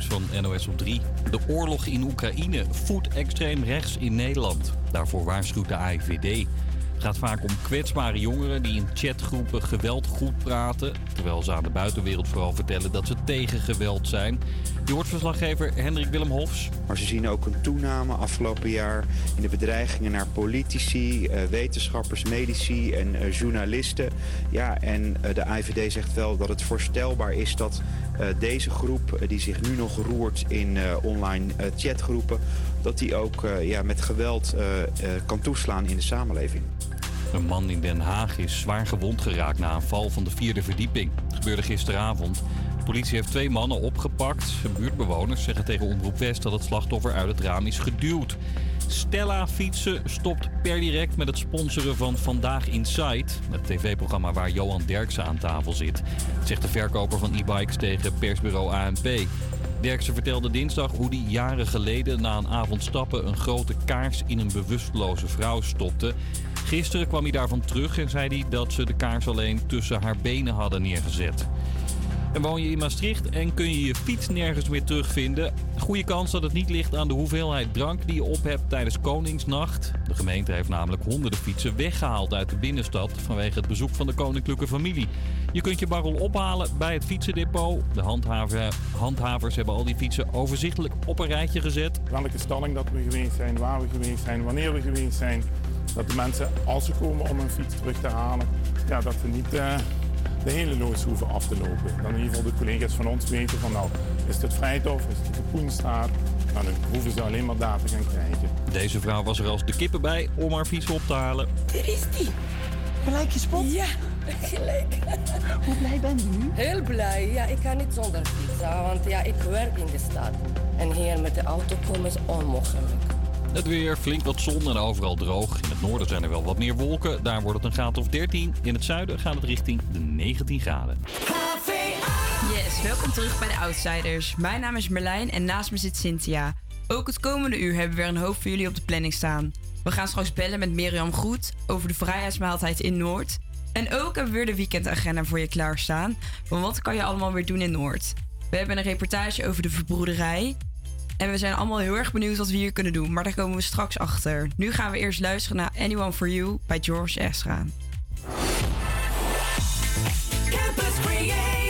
Van NOS op 3. De oorlog in Oekraïne voedt extreem rechts in Nederland. Daarvoor waarschuwt de AIVD. Het gaat vaak om kwetsbare jongeren die in chatgroepen geweld goed praten. Terwijl ze aan de buitenwereld vooral vertellen dat ze tegen geweld zijn. Je hoort verslaggever Hendrik Willem Hofs. Maar ze zien ook een toename afgelopen jaar in de bedreigingen naar politici, eh, wetenschappers, medici en eh, journalisten. Ja, en eh, de IVD zegt wel dat het voorstelbaar is dat deze groep, eh, die zich nu nog roert in eh, online eh, chatgroepen, dat die ook eh, ja, met geweld eh, eh, kan toeslaan in de samenleving. Een man in Den Haag is zwaar gewond geraakt na een val van de vierde verdieping. Het gebeurde gisteravond. Politie heeft twee mannen opgepakt. Buurtbewoners zeggen tegen Omroep West dat het slachtoffer uit het raam is geduwd. Stella Fietsen stopt per direct met het sponsoren van Vandaag Inside. Het tv-programma waar Johan Derksen aan tafel zit. Zegt de verkoper van e-bikes tegen persbureau ANP. Derksen vertelde dinsdag hoe hij jaren geleden na een avond stappen een grote kaars in een bewusteloze vrouw stopte. Gisteren kwam hij daarvan terug en zei hij dat ze de kaars alleen tussen haar benen hadden neergezet. En woon je in Maastricht en kun je je fiets nergens meer terugvinden? Goede kans dat het niet ligt aan de hoeveelheid drank die je op hebt tijdens Koningsnacht. De gemeente heeft namelijk honderden fietsen weggehaald uit de binnenstad vanwege het bezoek van de koninklijke familie. Je kunt je barrel ophalen bij het fietsendepot. De handhaver, handhavers hebben al die fietsen overzichtelijk op een rijtje gezet. welke stalling dat we geweest zijn, waar we geweest zijn, wanneer we geweest zijn. Dat de mensen, als ze komen om hun fiets terug te halen, ja, dat we niet eh, de hele loods hoeven af te lopen. Dan in ieder geval de collega's van ons weten van nou, is het Vrijthof, is het de Kapoenstraat? Nou, dan hoeven ze alleen maar daar te gaan krijgen. Deze vrouw was er als de kippen bij om haar fiets op te halen. Hier is die. Gelijk gespot? Ja, gelijk. Hoe blij ben je nu? Heel blij. Ja, ik kan niet zonder fietsen, want ja, ik werk in de stad. En hier met de auto komen is onmogelijk. Het weer, flink wat zon en overal droog. In het noorden zijn er wel wat meer wolken. Daar wordt het een graad of 13. In het zuiden gaat het richting de 19 graden. Yes, welkom terug bij de Outsiders. Mijn naam is Merlijn en naast me zit Cynthia. Ook het komende uur hebben we weer een hoop voor jullie op de planning staan. We gaan straks bellen met Mirjam Groet over de vrijheidsmaaltijd in Noord. En ook hebben we weer de weekendagenda voor je klaarstaan. Want wat kan je allemaal weer doen in Noord? We hebben een reportage over de verbroederij. En we zijn allemaal heel erg benieuwd wat we hier kunnen doen. Maar daar komen we straks achter. Nu gaan we eerst luisteren naar Anyone For You bij George Ezra. Campus Creators,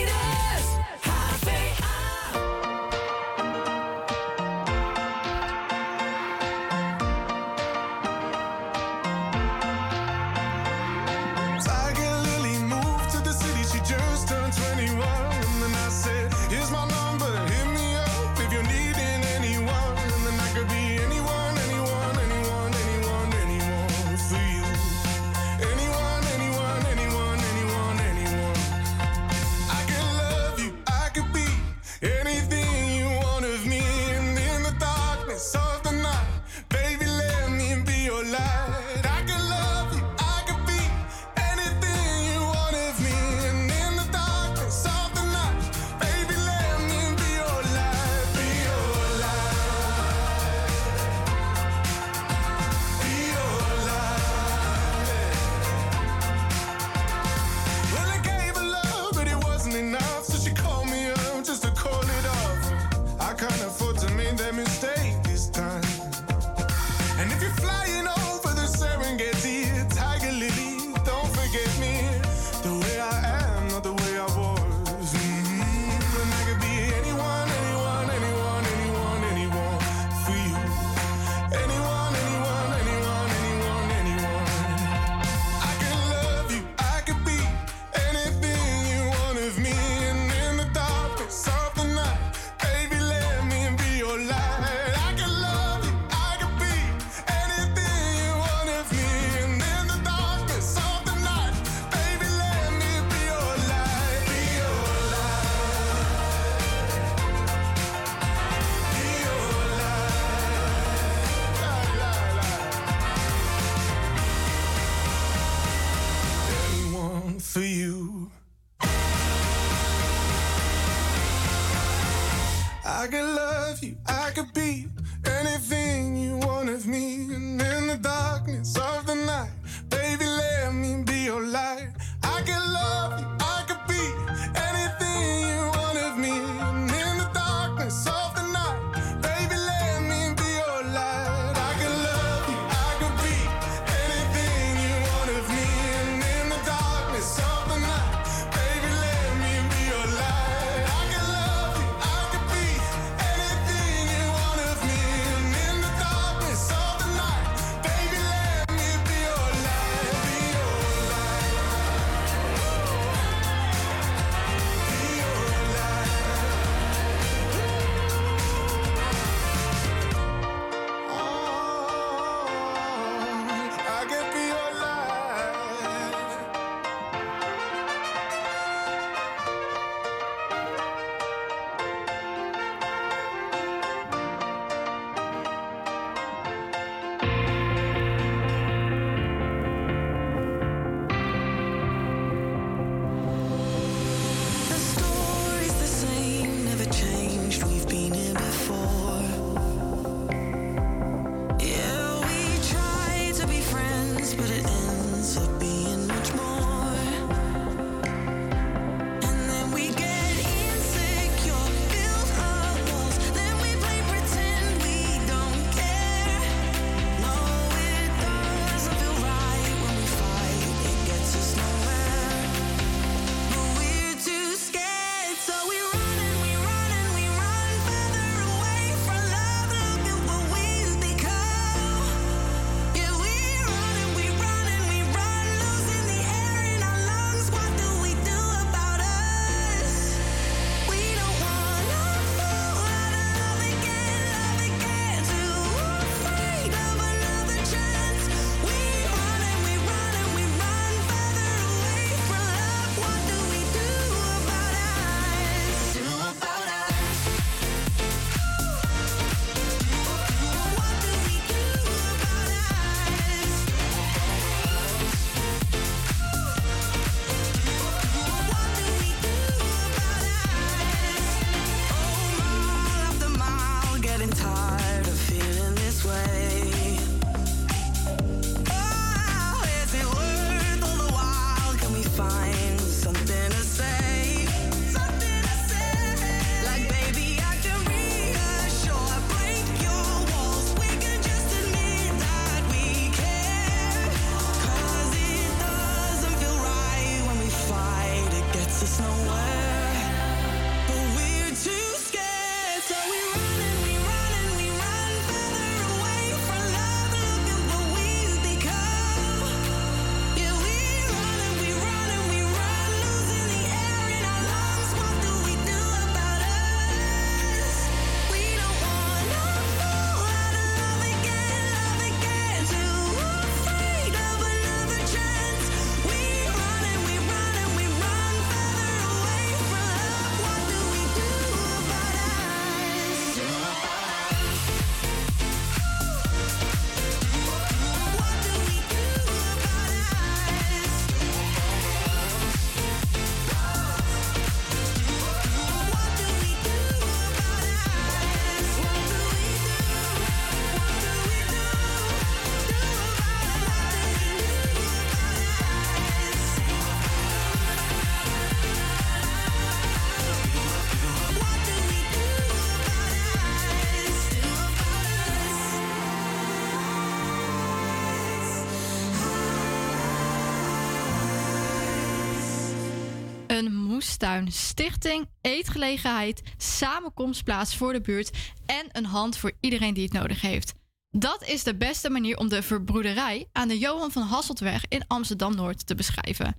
stichting, eetgelegenheid, samenkomstplaats voor de buurt en een hand voor iedereen die het nodig heeft. Dat is de beste manier om de verbroederij aan de Johan van Hasseltweg in Amsterdam-Noord te beschrijven.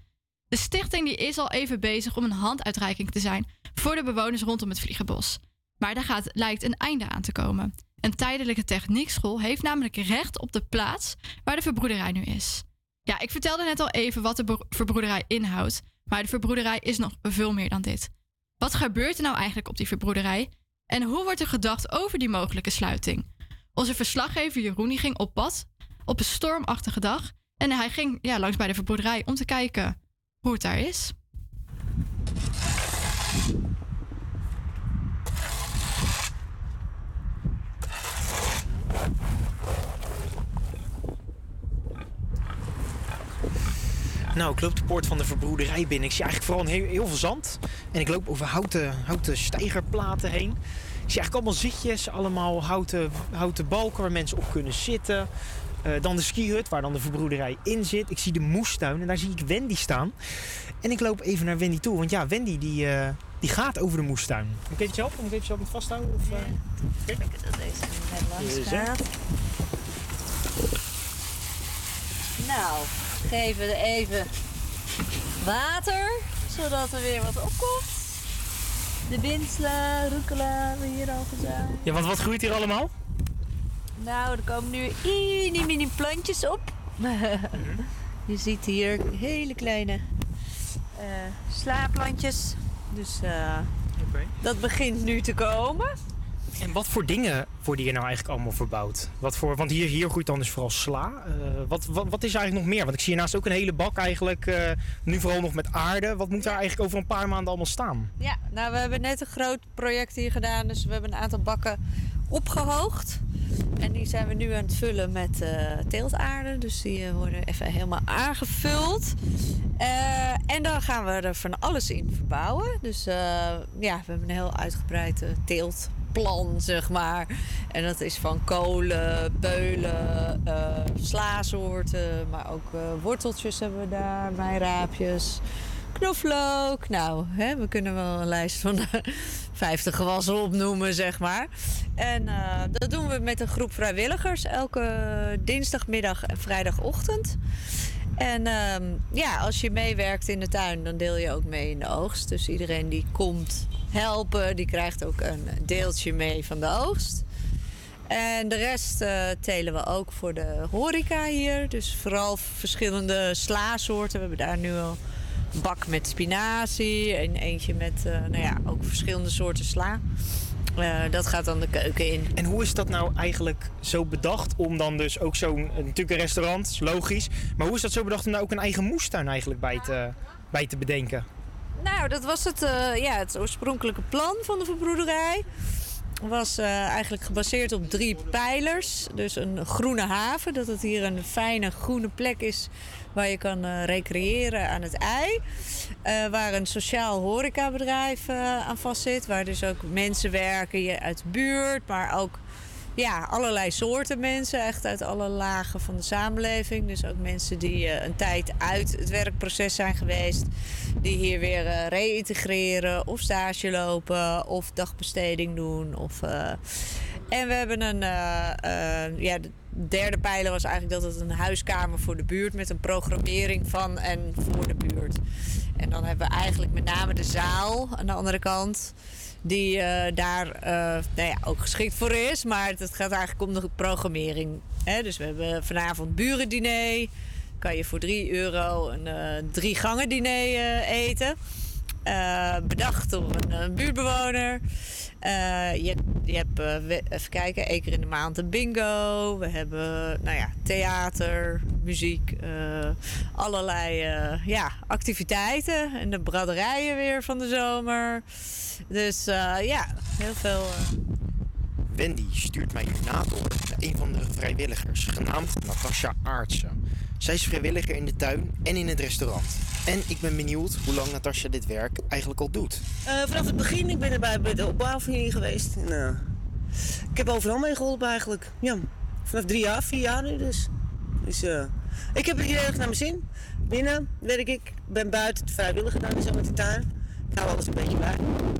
De stichting die is al even bezig om een handuitreiking te zijn voor de bewoners rondom het Vliegenbos. Maar daar gaat, lijkt een einde aan te komen. Een tijdelijke techniekschool heeft namelijk recht op de plaats waar de verbroederij nu is. Ja, ik vertelde net al even wat de bro- verbroederij inhoudt, maar de verbroederij is nog veel meer dan dit. Wat gebeurt er nou eigenlijk op die verbroederij? En hoe wordt er gedacht over die mogelijke sluiting? Onze verslaggever Jeroen ging op pad op een stormachtige dag. En hij ging ja, langs bij de verbroederij om te kijken hoe het daar is. Nou, ik loop de poort van de verbroederij binnen. Ik zie eigenlijk vooral heel, heel veel zand. En ik loop over houten, houten steigerplaten heen. Ik zie eigenlijk allemaal zitjes, allemaal houten, houten balken waar mensen op kunnen zitten. Eh, dan de skihut waar dan de verbroederij in zit. Ik zie de moestuin en daar zie ik Wendy staan. En ik loop even naar Wendy toe, want ja, Wendy die, eh, die gaat over de moestuin. Moet ik even helpen? Moet ik even helpen met vasthouden? Of, eh? Ik denk dat deze net langs gaat. Nou, geven we even water, zodat er weer wat opkomt. De winsla, rucola hebben we hier al gedaan. Ja, want wat groeit hier allemaal? Nou, er komen nu mini mini plantjes op. Je ziet hier hele kleine eh slaapplantjes. Dus eh, dat begint nu te komen. En wat voor dingen worden hier nou eigenlijk allemaal verbouwd? Wat voor, want hier, hier groeit dan dus vooral sla. Eh, wat, wat, wat is er eigenlijk nog meer? Want ik zie hiernaast ook een hele bak eigenlijk. eh, nu vooral nog met aarde. Wat moet daar eigenlijk over een paar maanden allemaal staan? Ja, nou we hebben net een groot project hier gedaan. Dus we hebben een aantal bakken opgehoogd. En die zijn we nu aan het vullen met eh, teeltaarde. Dus die worden even helemaal aangevuld. En dan gaan we er van alles in verbouwen. Dus ja, we hebben een heel uitgebreid eh, teeltplan, zeg maar. En dat is van kolen, beulen, eh slaasoorten. Maar ook eh, worteltjes hebben we daar, meiraapjes knoflook. Nou, hè, we kunnen wel een lijst van 50 gewassen opnoemen, zeg maar. En eh, dat doen we met een groep vrijwilligers elke dinsdagmiddag en vrijdagochtend. En ehm, ja, als je meewerkt in de tuin, dan deel je ook mee in de oogst. Dus iedereen die komt helpen, die krijgt ook een deeltje mee van de oogst. En de rest eh, telen we ook voor de horeca hier. Dus vooral verschillende slaasoorten. We hebben daar nu al een bak met spinazie en eentje met eh, nou ja, ook verschillende soorten sla. Eh, dat gaat dan de keuken in. En hoe is dat nou eigenlijk zo bedacht om dan dus ook zo'n, natuurlijk een restaurant, is logisch. Maar hoe is dat zo bedacht om daar ook een eigen moestuin eigenlijk bij te, bij te bedenken? Nou, dat was het, eh, ja, het oorspronkelijke plan van de verbroederij. Was eh, eigenlijk gebaseerd op drie pijlers. Dus een groene haven, dat het hier een fijne groene plek is waar je kan eh, recreëren aan het ei. Eh, waar een sociaal horecabedrijf eh, aan vastzit. Waar dus ook mensen werken je uit de buurt, maar ook ja, allerlei soorten mensen, echt uit alle lagen van de samenleving. Dus ook mensen die een tijd uit het werkproces zijn geweest, die hier weer eh, reïntegreren of stage lopen of dagbesteding doen. Of, En we hebben een, ja, derde pijler was eigenlijk dat het een huiskamer voor de buurt met een programmering van en voor de buurt. En dan hebben we eigenlijk met name de zaal aan de andere kant die eh, daar eh, nou ja, ook geschikt voor is. Maar het gaat eigenlijk om de programmering. Hè? Dus we hebben vanavond burendiner. Kan je voor 3 euro een eh, drie gangen diner eten. Bedacht door een, buurtbewoner. Eh, je, je hebt, eh, even kijken, één keer in de maand een bingo. We hebben, nou ja, theater, muziek, eh, allerlei ja, activiteiten. En de braderijen weer van de zomer. Dus ja, heel veel. Wendy stuurt mij hierna door naar een van de vrijwilligers, genaamd Natasja Aartsen. Zij is vrijwilliger in de tuin en in het restaurant. En ik ben benieuwd hoe lang Natasja dit werk eigenlijk al doet. Eh, vanaf het begin, ik ben erbij bij de opbouw van hier geweest. Eh, ik heb overal mee geholpen eigenlijk. Ja, vanaf drie jaar, vier jaar nu dus. Dus eh, Ik heb het hier erg naar mijn zin. Binnen werk ik, ben buiten vrijwilliger dan zo met de tuin. Ik hou alles een beetje bij.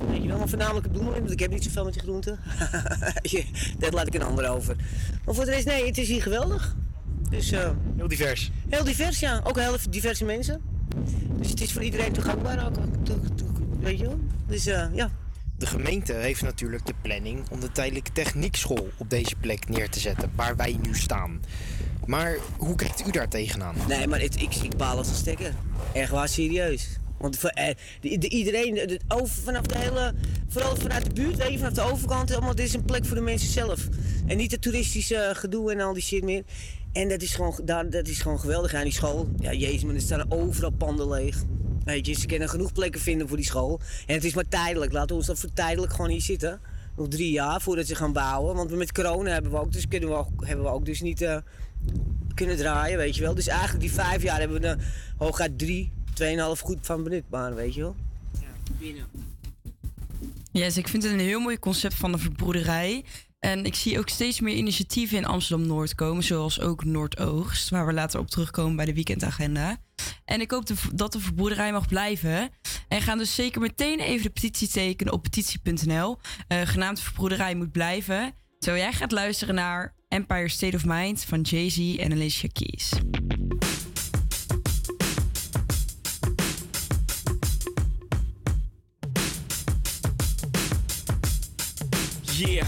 Weet je wel, maar voornamelijk bloemen, want ik heb niet zoveel met die groenten. dat laat ik een ander over. Maar voor de rest, nee, het is hier geweldig. Dus, eh, Heel divers. Heel divers, ja. Ook heel diverse mensen. Dus het is voor iedereen toegankbaar ook. Weet je wel? Dus eh, ja. De gemeente heeft natuurlijk de planning om de tijdelijke techniekschool op deze plek neer te zetten, waar wij nu staan. Maar hoe kijkt u daar tegenaan? Nee, maar het, ik, ik baal als een stekker. Erg waar, serieus. Want voor, eh, de, de- iedereen, de, de- over, vanaf de hele, vooral vanuit de buurt, weet je, vanaf de overkant, allemaal, dit is een plek voor de mensen zelf. En niet het toeristische gedoe en al die shit meer. En dat is gewoon, daar, dat is gewoon geweldig aan die school. Ja, jezus, maar er staan overal panden leeg. Weet je, ze kunnen genoeg plekken vinden voor die school. En het is maar tijdelijk. Laten we ons dan voor tijdelijk gewoon hier zitten. Nog drie jaar voordat ze gaan bouwen. Want met corona hebben we ook, dus kunnen we ook, hebben we ook dus niet eh, kunnen draaien, weet je wel. Dus eigenlijk die vijf jaar hebben we er hooguit drie, tweeënhalf goed van benutbaar, weet je wel. Yes, ik vind het een heel mooi concept van de verbroederij. En ik zie ook steeds meer initiatieven in Amsterdam-Noord komen, zoals ook Noordoogst, waar we later op terugkomen bij de weekendagenda. En ik hoop dat de verbroederij mag blijven. En gaan dus zeker meteen even de petitie tekenen op petitie.nl. eh, genaamd Verbroederij moet blijven. Zo jij gaat luisteren naar Empire State of Mind van Jay-Z en Alicia Keys. Yeah,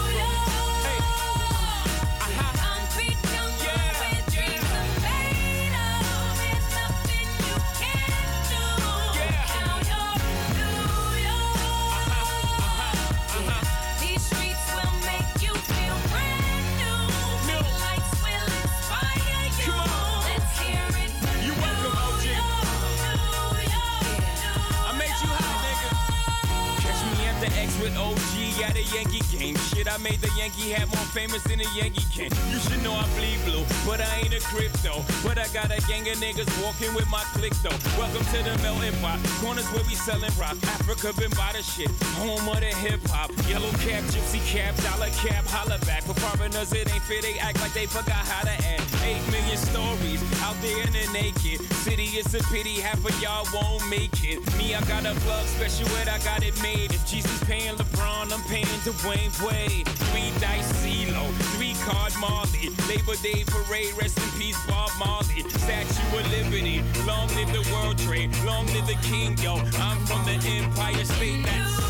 A Yankee game. Shit, I made the Yankee hat more famous than a Yankee can. You should know I bleed blue, but I ain't a crypto. But I got a gang of niggas walking with my click though. Welcome to the melting pot. Corners where we selling rock. Africa been by the shit. Home of the hip hop. Yellow cap, gypsy cap, dollar cap, holla back. For foreigners, it ain't fair. They act like they forgot how to act. Eight million stories out there in the naked city. It's a pity half of y'all won't make it. Me, I got a plug special ed, I got it made. If Jesus paying LeBron, I'm paying Dwayne Wade. Three dice CeeLo, three card Marley. Labor Day parade, rest in peace Bob Marley. Statue of Liberty, long live the World Trade, long live the King, yo. I'm from the Empire State. That's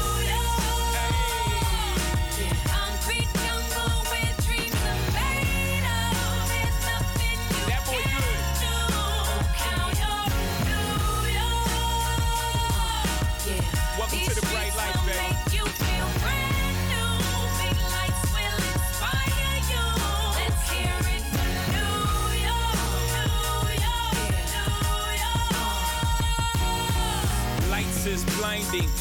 me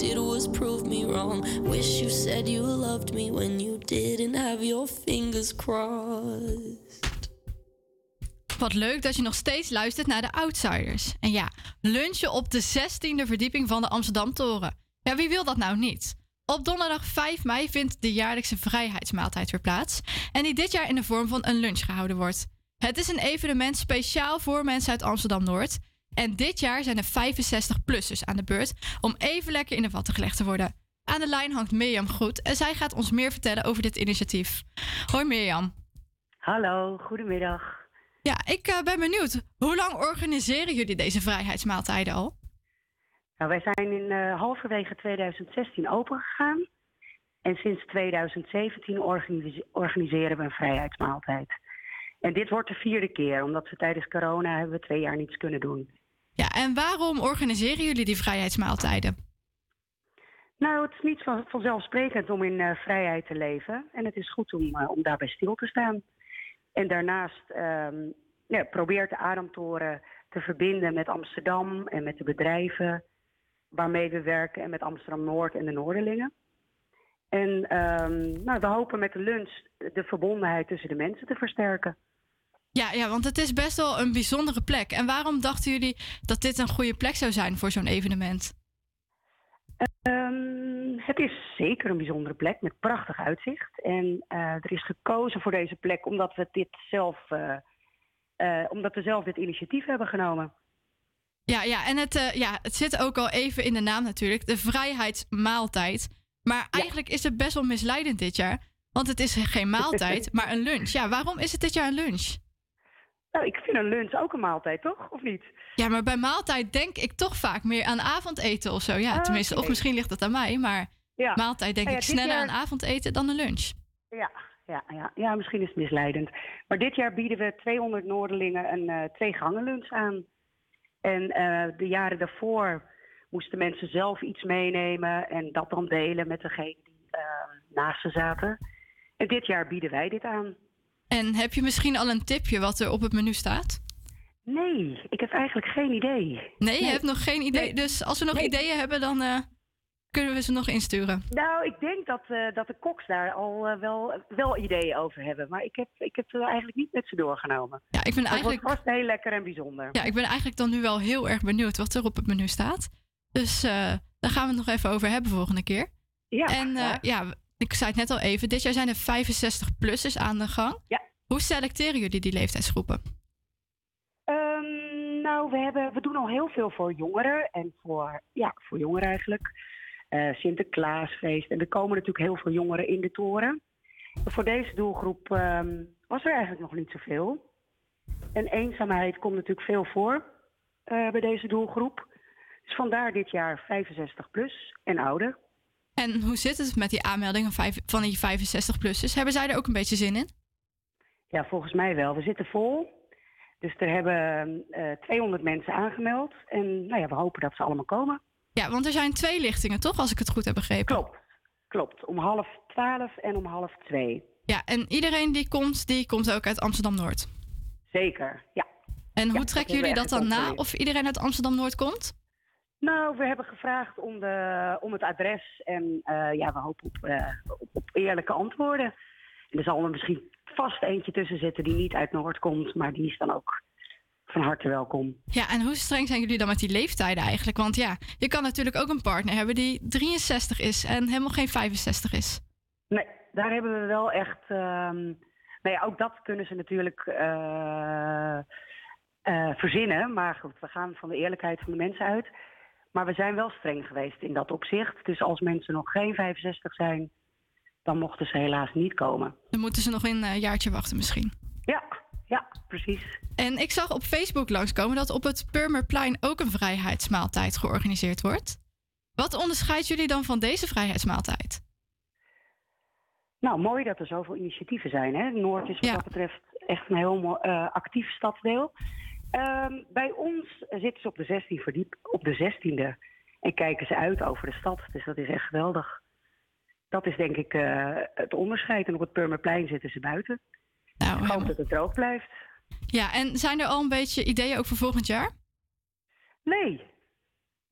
Did was me wrong. Wish you said you loved me when you didn't have your fingers crossed. Wat leuk dat je nog steeds luistert naar de Outsiders. En ja, lunchen op de 16e verdieping van de Amsterdam Toren. Ja, wie wil dat nou niet? Op donderdag 5 mei vindt de jaarlijkse vrijheidsmaaltijd weer plaats. En die dit jaar in de vorm van een lunch gehouden wordt. Het is een evenement speciaal voor mensen uit Amsterdam Noord. En dit jaar zijn er 65-plussers aan de beurt om even lekker in de watten gelegd te worden. Aan de lijn hangt Mirjam Goed en zij gaat ons meer vertellen over dit initiatief. Hoi Mirjam. Hallo, goedemiddag. Ja, ik eh, ben benieuwd. Hoe lang organiseren jullie deze vrijheidsmaaltijden al? Nou, wij zijn in eh, halverwege 2016 opengegaan. En sinds 2017 organise- organiseren we een vrijheidsmaaltijd. En dit wordt de vierde keer, omdat we tijdens corona hebben we twee jaar niets kunnen doen. Ja, en waarom organiseren jullie die vrijheidsmaaltijden? Nou, het is niet van, vanzelfsprekend om in eh, vrijheid te leven. En het is goed om, eh, om daarbij stil te staan. En daarnaast ehm, ja, probeert de Ademtoren te verbinden met Amsterdam en met de bedrijven waarmee we werken en met Amsterdam Noord en de Noorderlingen. En ehm, nou, we hopen met de lunch de verbondenheid tussen de mensen te versterken. Ja, ja, want het is best wel een bijzondere plek. En waarom dachten jullie dat dit een goede plek zou zijn voor zo'n evenement? Ehm, het is zeker een bijzondere plek met prachtig uitzicht. En eh, er is gekozen voor deze plek omdat we dit zelf, eh, eh, omdat we zelf dit initiatief hebben genomen. Ja, ja en het, ja, het zit ook al even in de naam natuurlijk. De vrijheidsmaaltijd. Maar eigenlijk is het best wel misleidend dit jaar. Want het is geen maaltijd, maar een lunch. Ja, waarom is het dit jaar een lunch? Nou, ik vind een lunch ook een maaltijd, toch? Of niet? Ja, maar bij maaltijd denk ik toch vaak meer aan avondeten of zo. Ja, Ah, tenminste, of misschien ligt dat aan mij. Maar Ja. maaltijd denk Nou ja, ik sneller jaar- aan avondeten dan een lunch. Ja, ja, ja, ja, misschien is het misleidend. Maar dit jaar bieden we 200 Noorderlingen een eh twee gangen lunch aan. En eh, de jaren daarvoor moesten mensen zelf iets meenemen en dat dan delen met degene die eh, naast ze zaten. En dit jaar bieden wij dit aan. En heb je misschien al een tipje wat er op het menu staat? Nee, ik heb eigenlijk geen idee. Nee, je hebt nog geen idee. Dus als we nog Nee. ideeën hebben, dan eh, kunnen we ze nog insturen. Nou, ik denk dat, eh, dat de koks daar al eh, wel, wel ideeën over hebben. Maar ik heb, ik heb ze eigenlijk niet met ze doorgenomen. Ja, ik ben het eigenlijk, vast heel lekker en bijzonder. ja, ik ben eigenlijk dan nu wel heel erg benieuwd wat er op het menu staat. Dus daar gaan we het nog even over hebben volgende keer. Ja, en ja, ik zei het net al even. Dit jaar zijn er 65-plussers aan de gang. Ja. Hoe selecteren jullie die leeftijdsgroepen? Ehm, nou, we, hebben, we doen al heel veel voor jongeren. En voor, ja, voor jongeren eigenlijk. Eh, Sinterklaasfeest. En er komen natuurlijk heel veel jongeren in de toren. Voor deze doelgroep ehm, was er eigenlijk nog niet zoveel. En eenzaamheid komt natuurlijk veel voor eh, bij deze doelgroep. Dus vandaar dit jaar 65 plus en ouder. En hoe zit het met die aanmeldingen van die 65-plussers? Hebben zij er ook een beetje zin in? Ja, volgens mij wel. We zitten vol. Dus er hebben eh 200 mensen aangemeld. En nou ja, we hopen dat ze allemaal komen. Ja, want er zijn twee lichtingen, toch? Als ik het goed heb begrepen. Klopt. Klopt. Om half twaalf en om half twee. Ja, en iedereen die komt, die komt ook uit Amsterdam-Noord. Zeker, ja. En hoe trekken jullie dat dan na? Of iedereen uit Amsterdam-Noord komt? Nou, we hebben gevraagd om, de, om het adres. En eh, ja, we hopen op, eh, op, op eerlijke antwoorden. En er zal er misschien vast eentje tussen zitten die niet uit Noord komt. Maar die is dan ook van harte welkom. Ja, en hoe streng zijn jullie dan met die leeftijden eigenlijk? Want ja, je kan natuurlijk ook een partner hebben die 63 is en helemaal geen 65 is. Nee, daar hebben we wel echt. ehm nou ja, ook dat kunnen ze natuurlijk eh, verzinnen. Maar goed, we gaan van de eerlijkheid van de mensen uit. Maar we zijn wel streng geweest in dat opzicht. Dus als mensen nog geen 65 zijn, dan mochten ze helaas niet komen. Dan moeten ze nog een eh, jaartje wachten misschien. Ja, ja, precies. En ik zag op Facebook langskomen dat op het Purmerplein ook een vrijheidsmaaltijd georganiseerd wordt. Wat onderscheidt jullie dan van deze vrijheidsmaaltijd? Nou, mooi dat er zoveel initiatieven zijn. Hè? Noord is wat dat betreft echt een heel mooi, eh, actief stadsdeel. Ehm, bij ons zitten ze op de 16 verdiep, op de 16e en kijken ze uit over de stad. Dus dat is echt geweldig. Dat is denk ik eh, het onderscheid. En op het Purmerplein zitten ze buiten. Nou, ik hoop dat het droog blijft. Ja, en zijn er al een beetje ideeën ook voor volgend jaar? Nee.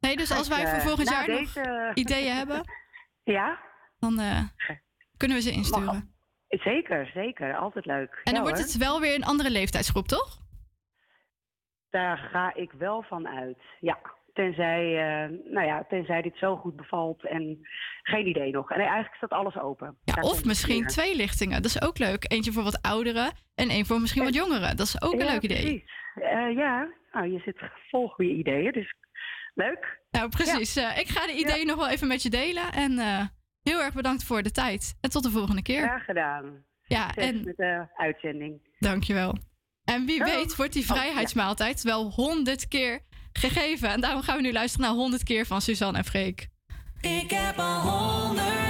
Nee, dus als wij voor eh, volgend jaar nog deze- ideeën hebben, Ja, dan eh, kunnen we ze insturen. zeker, zeker. Altijd leuk. En dan Ja, wordt het wel weer een andere leeftijdsgroep, toch? Daar ga ik wel van uit. Ja, tenzij, eh, nou ja, tenzij dit zo goed bevalt en geen idee nog. En eigenlijk staat alles open. Ja, of misschien twee lichtingen. Dat is ook leuk. Eentje voor wat ouderen en één voor misschien wat jongeren. Dat is ook een Ja, leuk idee. precies. Eh, ja, nou, je zit vol goede ideeën, dus leuk. Nou, precies. Eh, ik ga de ideeën nog wel even met je delen. En eh, heel erg bedankt voor de tijd. En tot de volgende keer. Graag gedaan. Ja, Succes en met de uitzending. dankjewel. En wie Oh. weet wordt die Oh, vrijheidsmaaltijd wel honderd keer gegeven. En daarom gaan we nu luisteren naar 100 keer van Suzanne en Freek. Ik heb al honderd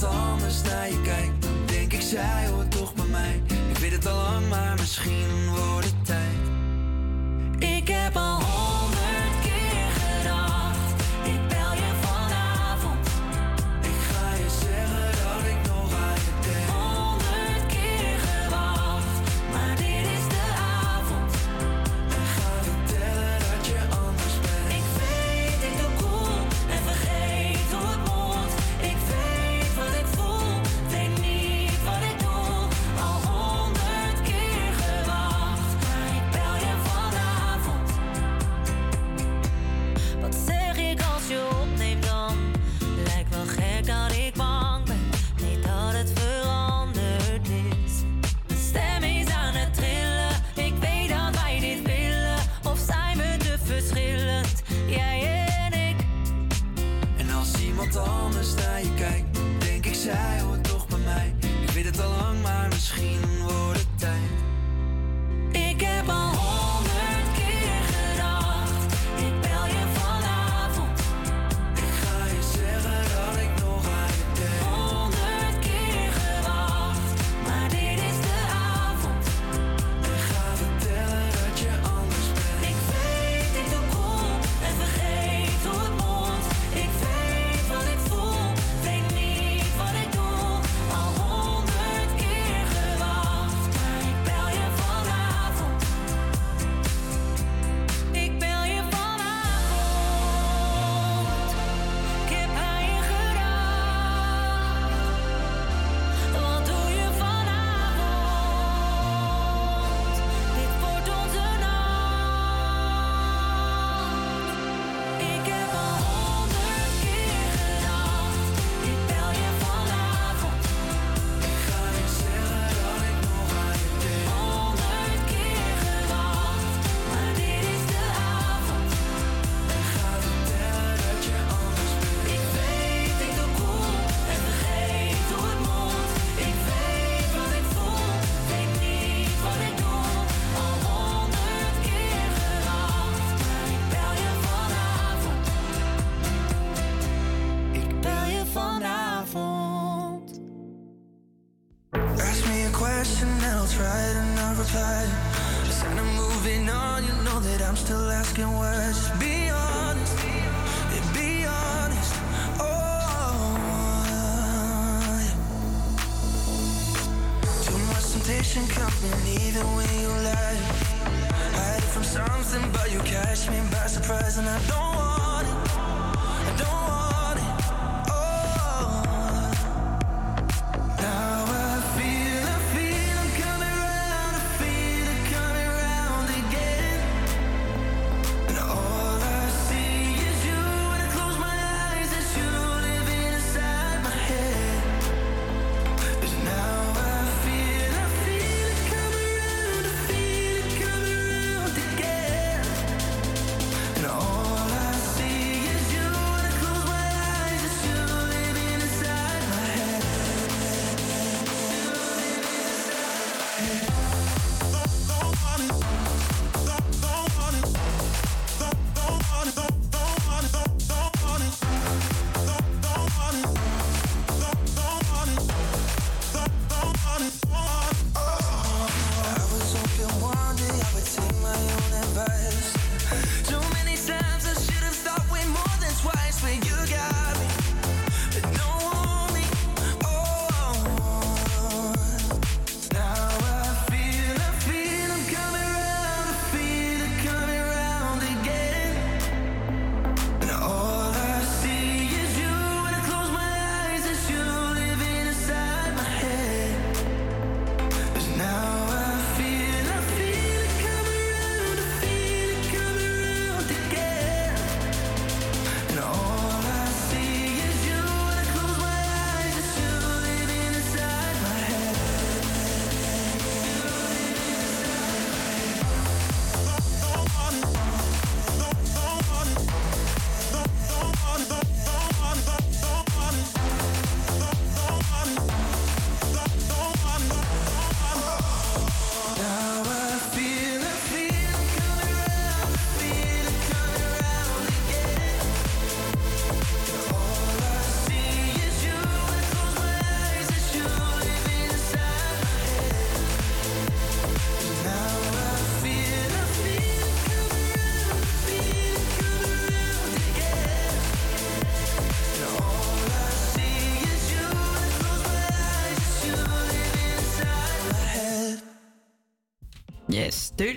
iemand anders naar je kijkt, dan denk ik zij hoort toch bij mij. Ik weet het al lang, maar misschien wordt het tijd. Ik heb al honderd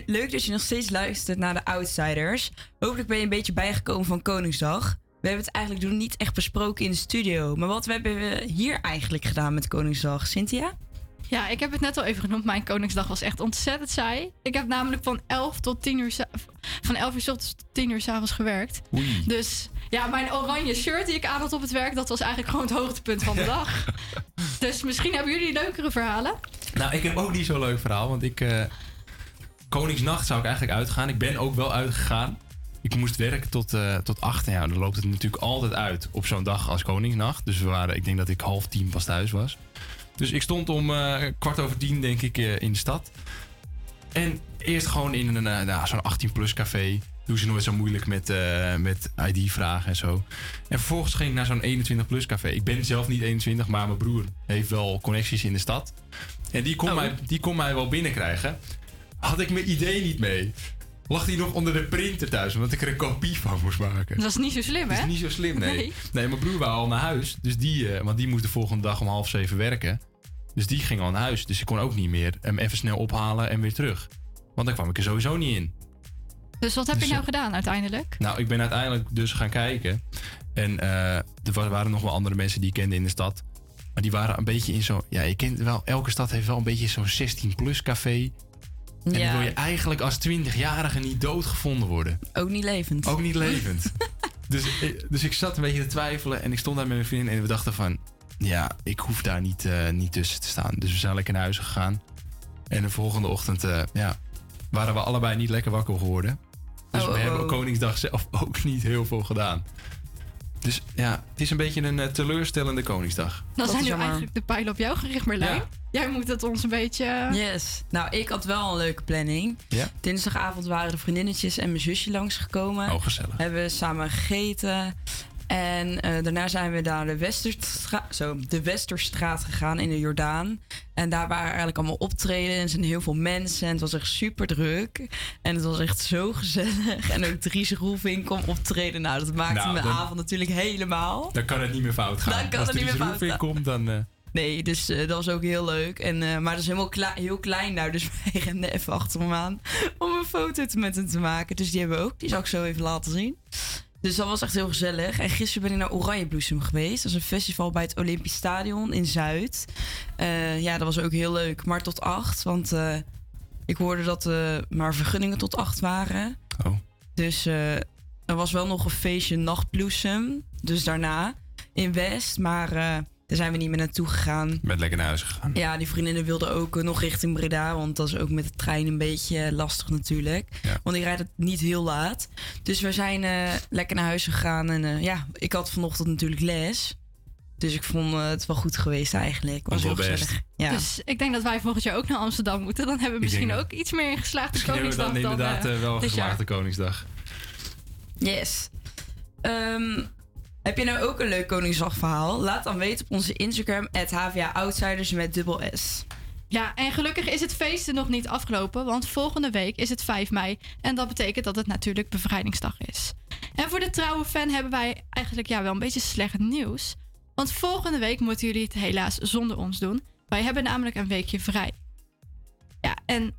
Leuk dat je nog steeds luistert naar de Outsiders. Hopelijk ben je een beetje bijgekomen van Koningsdag. We hebben het eigenlijk nog niet echt besproken in de studio. Maar wat hebben we hier eigenlijk gedaan met Koningsdag, Cynthia? Ja, ik heb het net al even genoemd. Mijn Koningsdag was echt ontzettend saai. Ik heb namelijk van 11 tot 10 uur, van 11 uur tot 10 uur s'avonds gewerkt. Oei. Dus ja, mijn oranje shirt die ik aan had op het werk, dat was eigenlijk gewoon het hoogtepunt van de dag. dus misschien hebben jullie leukere verhalen. Nou, ik heb ook niet zo'n leuk verhaal, want ik. Eh, Koningsnacht zou ik eigenlijk uitgaan. Ik ben ook wel uitgegaan. Ik moest werken tot, uh, tot acht. En ja, dan loopt het natuurlijk altijd uit op zo'n dag als Koningsnacht. Dus we waren, ik denk dat ik half tien pas thuis was. Dus ik stond om eh, kwart over tien, denk ik, eh, in de stad. En eerst gewoon in een, nou, zo'n 18-plus café. Doen ze nooit zo moeilijk met, met ID-vragen en zo. En vervolgens ging ik naar zo'n 21-plus café. Ik ben zelf niet 21, maar mijn broer heeft wel connecties in de stad. En die kon, oh. mij, die kon mij wel binnenkrijgen. Had ik mijn idee niet mee. Lag die nog onder de printer thuis, omdat ik er een kopie van moest maken. Dat is niet zo slim, hè? Dat is niet zo slim, nee. Nee. Nee, mijn broer wou al naar huis. Dus die, eh, want die moest de volgende dag om half zeven werken. Dus die ging al naar huis. Dus ik kon ook niet meer hem even snel ophalen en weer terug. Want dan kwam ik er sowieso niet in. Dus wat heb je Dus, nou eh, gedaan uiteindelijk? Nou, ik ben uiteindelijk dus gaan kijken. En eh, er wa- waren nog wel andere mensen die ik kende in de stad. Maar die waren een beetje in zo'n... Ja, je kent wel... Elke stad heeft wel een beetje zo'n 16-plus café. En dan wil je eigenlijk als 20-jarige niet doodgevonden worden. Ook niet levend. Ook niet levend. dus, ik- dus ik zat een beetje te twijfelen en ik stond daar met mijn vriendin en we dachten van... Ja, ik hoef daar niet, eh, niet tussen te staan. Dus we zijn lekker naar huis gegaan. En de volgende ochtend eh, ja, waren we allebei niet lekker wakker geworden. Dus Oh, we oh, hebben oh. op Koningsdag zelf ook niet heel veel gedaan. Dus ja, het is een beetje een eh, teleurstellende Koningsdag. Dan zijn nu jammer. eigenlijk de pijlen op jou gericht, Merlijn. Ja. Jij moet het ons een beetje... Yes. Nou, ik had wel een leuke planning. Ja? Dinsdagavond waren de vriendinnetjes en mijn zusje langsgekomen. Oh, gezellig. Hebben we samen gegeten. En eh, daarna zijn we naar de, Westerstraat, zo, de Westerstraat gegaan in de Jordaan. En daar waren eigenlijk allemaal optreden. En er zijn heel veel mensen. En het was echt super druk. En het was echt zo gezellig. En ook Dries Roelvink kwam optreden. Nou, dat maakte Nou, mijn dan- avond natuurlijk helemaal. Dan kan het niet meer fout gaan. Dan kan Als het niet Dries meer fout komt, dan... eh, Nee, dus eh, dat was ook heel leuk. En, maar dat is helemaal kle- heel klein daar. Dus wij renden even achter hem aan om een foto met hem te maken. Dus die hebben we ook. Die zal ik zo even laten zien. Dus dat was echt heel gezellig. En gisteren ben ik naar Oranje Bloesem geweest. Dat is een festival bij het Olympisch Stadion in Zuid. Eh, ja, dat was ook heel leuk. Maar tot acht. Want eh, ik hoorde dat er maar vergunningen tot acht waren. Oh. Dus er was wel nog een feestje Nachtbloesem. Dus daarna in West. Maar daar zijn we niet meer naartoe gegaan. Met lekker naar huis gegaan. Ja, die vriendinnen wilden ook eh, nog richting Breda. Want dat is ook met de trein een beetje lastig natuurlijk. Want die rijdt niet heel laat. Dus we zijn eh, lekker naar huis gegaan. En eh, ja, ik had vanochtend natuurlijk les. Dus ik vond het wel goed geweest eigenlijk. Was heel wel gezellig. Ja. Dus ik denk dat wij volgend jaar ook naar Amsterdam moeten. Dan hebben we Ik misschien ook iets meer in geslaagde Misschien hebben we dan Koningsdag inderdaad wel geslaagde Koningsdag. Yes. Ehm, heb je nou ook een leuk Koningsdagverhaal? Laat dan weten op onze Instagram, HVA Outsiders met dubbel S. Ja, en gelukkig is het feesten nog niet afgelopen, want volgende week is het 5 mei. En dat betekent dat het natuurlijk bevrijdingsdag is. En voor de trouwe fan hebben wij eigenlijk ja, wel een beetje slecht nieuws. Want volgende week moeten jullie het helaas zonder ons doen. Wij hebben namelijk een weekje vrij. Ja, en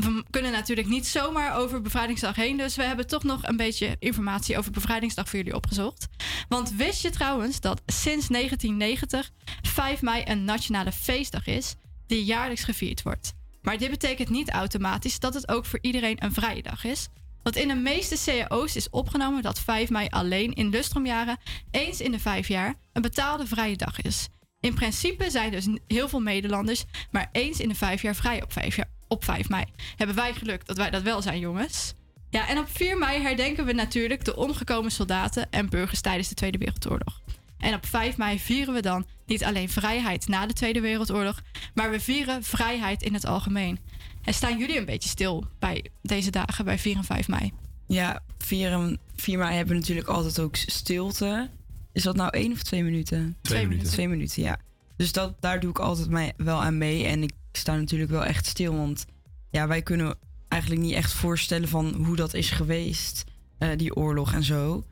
we kunnen natuurlijk niet zomaar over bevrijdingsdag heen. Dus we hebben toch nog een beetje informatie over bevrijdingsdag voor jullie opgezocht. Want wist je trouwens dat sinds 1990 5 mei een nationale feestdag is die jaarlijks gevierd wordt? Maar dit betekent niet automatisch dat het ook voor iedereen een vrije dag is. Want in de meeste cao's is opgenomen dat 5 mei alleen in lustrumjaren eens in de vijf jaar een betaalde vrije dag is. In principe zijn dus heel veel Nederlanders maar eens in de vijf jaar vrij op 5, jaar, op 5 mei. Hebben wij geluk dat wij dat wel zijn, jongens. Ja, en op 4 mei herdenken we natuurlijk de omgekomen soldaten en burgers tijdens de Tweede Wereldoorlog. En op 5 mei vieren we dan niet alleen vrijheid na de Tweede Wereldoorlog, maar we vieren vrijheid in het algemeen. En staan jullie een beetje stil bij deze dagen, bij 4 en 5 mei? Ja, 4, 4 mei hebben we natuurlijk altijd ook stilte. Is dat nou één of twee minuten? Twee minuten. Twee minuten, ja. Dus dat, daar doe ik altijd mij wel aan mee. En ik sta natuurlijk wel echt stil. Want ja, wij kunnen eigenlijk niet echt voorstellen van hoe dat is geweest. eh, die oorlog en zo.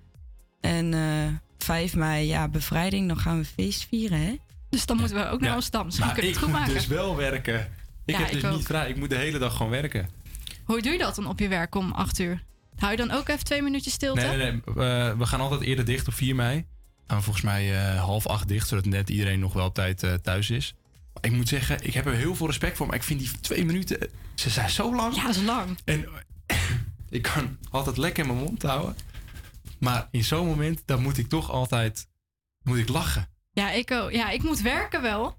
En eh 5 mei, ja, bevrijding. Dan gaan we feest vieren, hè? Dus dan moeten we ook naar Ja. Amsterdam. Misschien Maar kunnen we ik het goed moet maken. dus wel werken. Ik Ja, heb dus ook. niet vrij. Ik moet de hele dag gewoon werken. Hoe doe je dat dan op je werk om 8 uur? Hou je dan ook even twee minuutjes stilte? Nee, nee, nee. Eh, we gaan altijd eerder dicht op 4 mei. Gaan we volgens mij eh, half acht dicht, zodat net iedereen nog wel op tijd eh, thuis is. Ik moet zeggen, ik heb er heel veel respect voor, maar ik vind die twee minuten, eh, ze zijn zo lang. Ja, dat is lang. En ik kan altijd lekker mijn mond houden. Maar in zo'n moment, dan moet ik toch altijd moet ik lachen. Ja, ik, ook. ja, ik moet werken wel.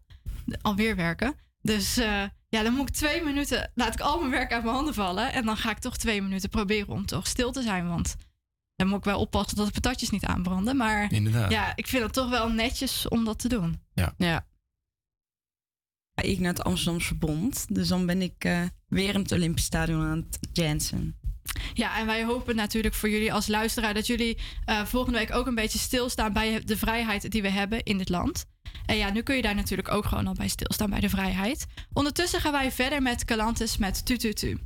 Alweer werken. Dus eh, ja, dan moet ik twee minuten... Laat ik al mijn werk uit mijn handen vallen. En dan ga ik toch twee minuten proberen om toch stil te zijn. Want dan moet ik wel oppassen dat de patatjes niet aanbranden. Maar Inderdaad. ja, ik vind het toch wel netjes om dat te doen. Ja. Ja. Ik naar het Amsterdamse Verbond. Dus dan ben ik eh, weer in het Olympisch Stadion aan het jansen. Ja, en wij hopen natuurlijk voor jullie als luisteraar dat jullie eh, volgende week ook een beetje stilstaan bij de vrijheid die we hebben in dit land. En ja, nu kun je daar natuurlijk ook gewoon al bij stilstaan bij de vrijheid. Ondertussen gaan wij verder met Calantis met Tututu.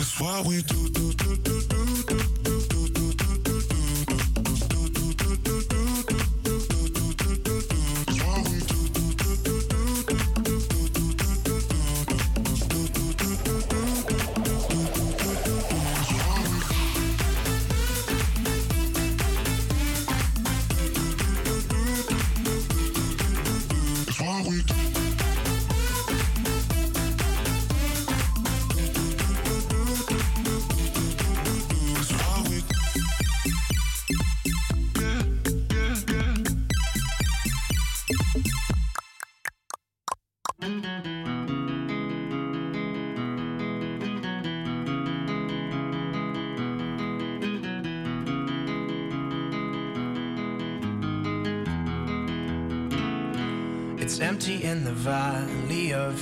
That's why we do do do do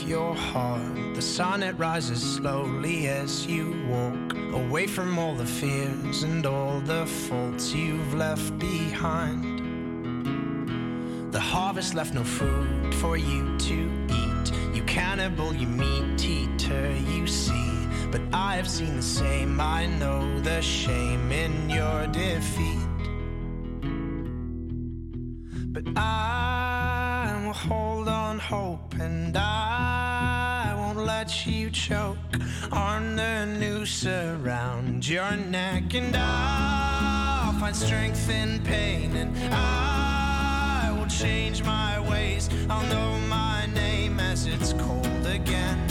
your heart. The sun it rises slowly as you walk away from all the fears and all the faults you've left behind. The harvest left no food for you to eat. You cannibal, you meat eater, you see. But I have seen the same. I know the shame in your defeat. But I will hold on hope and I choke on the noose around your neck. And I'll find strength in pain and I will change my ways. I'll know my name as it's cold again.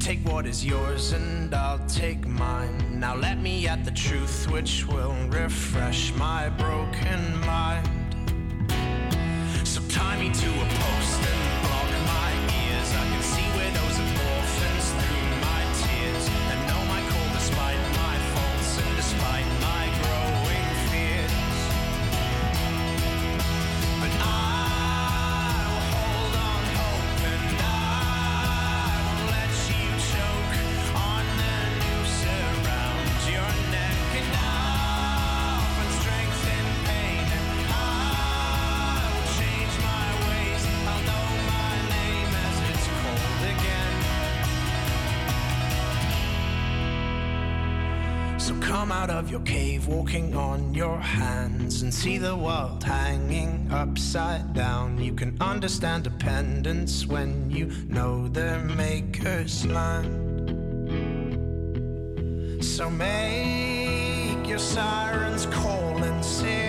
Take what is yours and I'll take mine. Now let me at the truth which will refresh my broken mind. So tie me to a post walking on your hands, and see the world hanging upside down. You can understand dependence when you know the maker's land. So make your sirens call and sing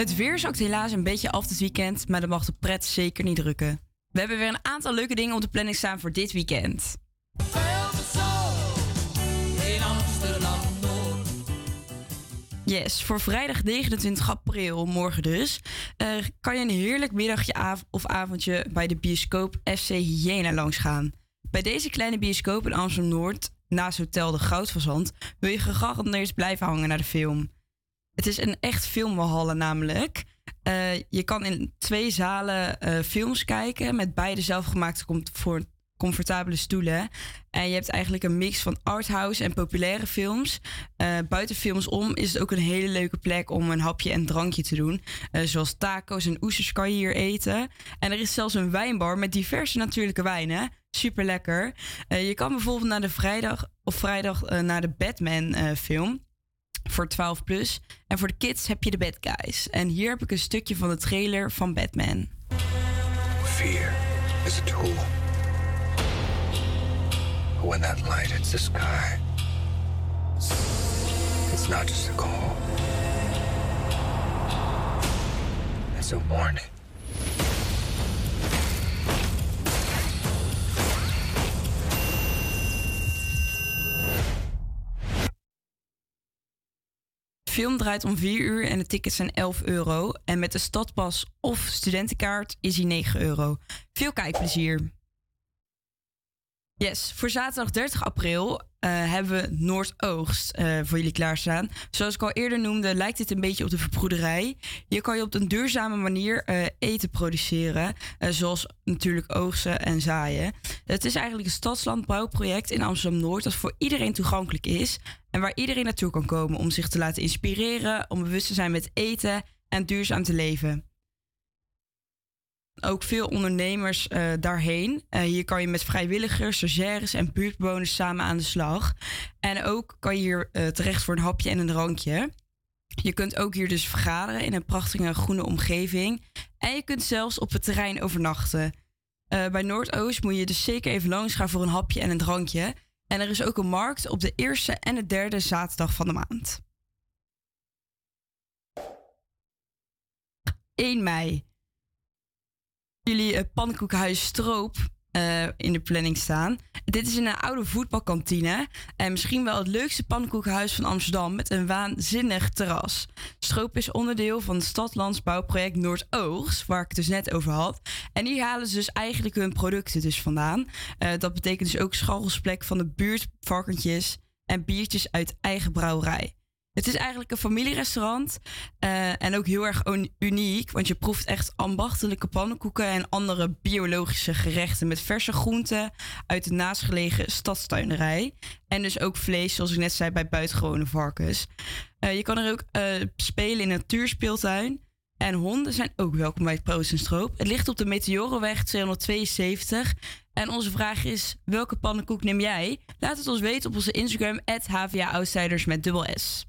Het weer zakt helaas een beetje af dit weekend, maar dat mag de pret zeker niet drukken. We hebben weer een aantal leuke dingen op de planning staan voor dit weekend. Amsterdam Noord. Yes, voor vrijdag 29 april, morgen dus, eh, kan je een heerlijk middagje av- of avondje bij de bioscoop FC Hyena langs gaan. Bij deze kleine bioscoop in Amsterdam-Noord, naast Hotel de Goudfazant, wil je gegarandeerd blijven hangen naar de film. Het is een echt filmwalhalle namelijk. Eh, je kan in twee zalen eh, films kijken met beide zelfgemaakte com- voor comfortabele stoelen. En je hebt eigenlijk een mix van arthouse en populaire films. Eh, buiten films om is het ook een hele leuke plek om een hapje en drankje te doen. Zoals taco's en oesters kan je hier eten. En er is zelfs een wijnbar met diverse natuurlijke wijnen. Super lekker. je kan bijvoorbeeld naar de vrijdag of vrijdag naar de Batman film voor 12 plus. En voor de kids heb je de Bad Guys. En hier heb ik een stukje van de trailer van Batman. Fear is a tool. When that light hits the sky, it's not just a call, it's a warning. Film draait om 4 uur en de tickets zijn 11 euro. En met de stadpas of studentenkaart is hij 9 euro. Veel kijkplezier. Yes, voor zaterdag 30 april eh, hebben we Noordoogst eh, voor jullie klaarstaan. Zoals ik al eerder noemde, lijkt dit een beetje op de verbroederij. Hier kan je op een duurzame manier eh, eten produceren, zoals natuurlijk oogsten en zaaien. Het is eigenlijk een stadslandbouwproject in Amsterdam-Noord dat voor iedereen toegankelijk is en waar iedereen naartoe kan komen om zich te laten inspireren, om bewust te zijn met eten en duurzaam te leven ook veel ondernemers eh, daarheen. Eh, hier kan je met vrijwilligers, stagiaires en buurtbewoners samen aan de slag. En ook kan je hier eh, terecht voor een hapje en een drankje. Je kunt ook hier dus vergaderen in een prachtige groene omgeving. En je kunt zelfs op het terrein overnachten. Bij Noordoost moet je dus zeker even langs gaan voor een hapje en een drankje. En er is ook een markt op de eerste en de derde zaterdag van de maand. 1 mei jullie uh, pannenkoekenhuis Stroop eh, in de planning staan. Dit is een oude voetbalkantine. En misschien wel het leukste pannenkoekenhuis van Amsterdam met een waanzinnig terras. Stroop is onderdeel van het Stadlandsbouwproject Noordoogst, waar ik het dus net over had. En hier halen ze dus eigenlijk hun producten dus vandaan. Eh, dat betekent dus ook scharrelsplek van de buurt, varkentjes en biertjes uit eigen brouwerij. Het is eigenlijk een familierestaurant eh, en ook heel erg uniek, want je proeft echt ambachtelijke pannenkoeken en andere biologische gerechten met verse groenten uit de naastgelegen stadstuinerij. En dus ook vlees, zoals ik net zei, bij buitengewone varkens. Eh, je kan er ook eh, spelen in een natuurspeeltuin. En honden zijn ook welkom bij het Proost. Het ligt op de Meteorenweg 272. En onze vraag is, welke pannenkoek neem jij? Laat het ons weten op onze Instagram, HVA Outsiders met dubbel S.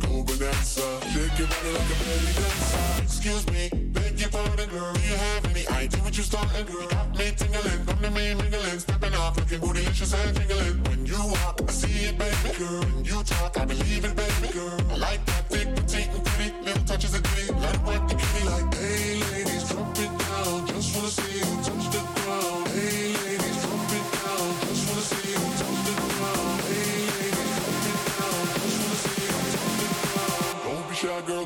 bonanza. Shake your body like a belly dancer. Excuse me, beg your pardon, girl. Do you have any idea what you're starting, girl? Got me tingling, come to me mingling, stepping off, looking bootylicious and tingling. When you walk, I see it, baby girl. When you talk, I believe it, baby girl. I like that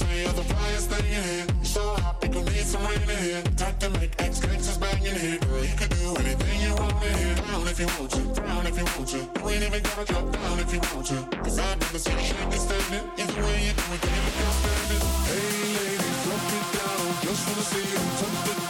Say you're the flyest thing in here. So hot, people need some rain in here. Time to make ex gangsters banging here. Girl, you can do anything you want in here. Down if you want to, down if you want to. You ain't even gotta drop down if you want to. Cause I've never seen you shaking standing. Either way you do it, can you make standing? Hey ladies, drop it down. Just wanna see you touch the ground.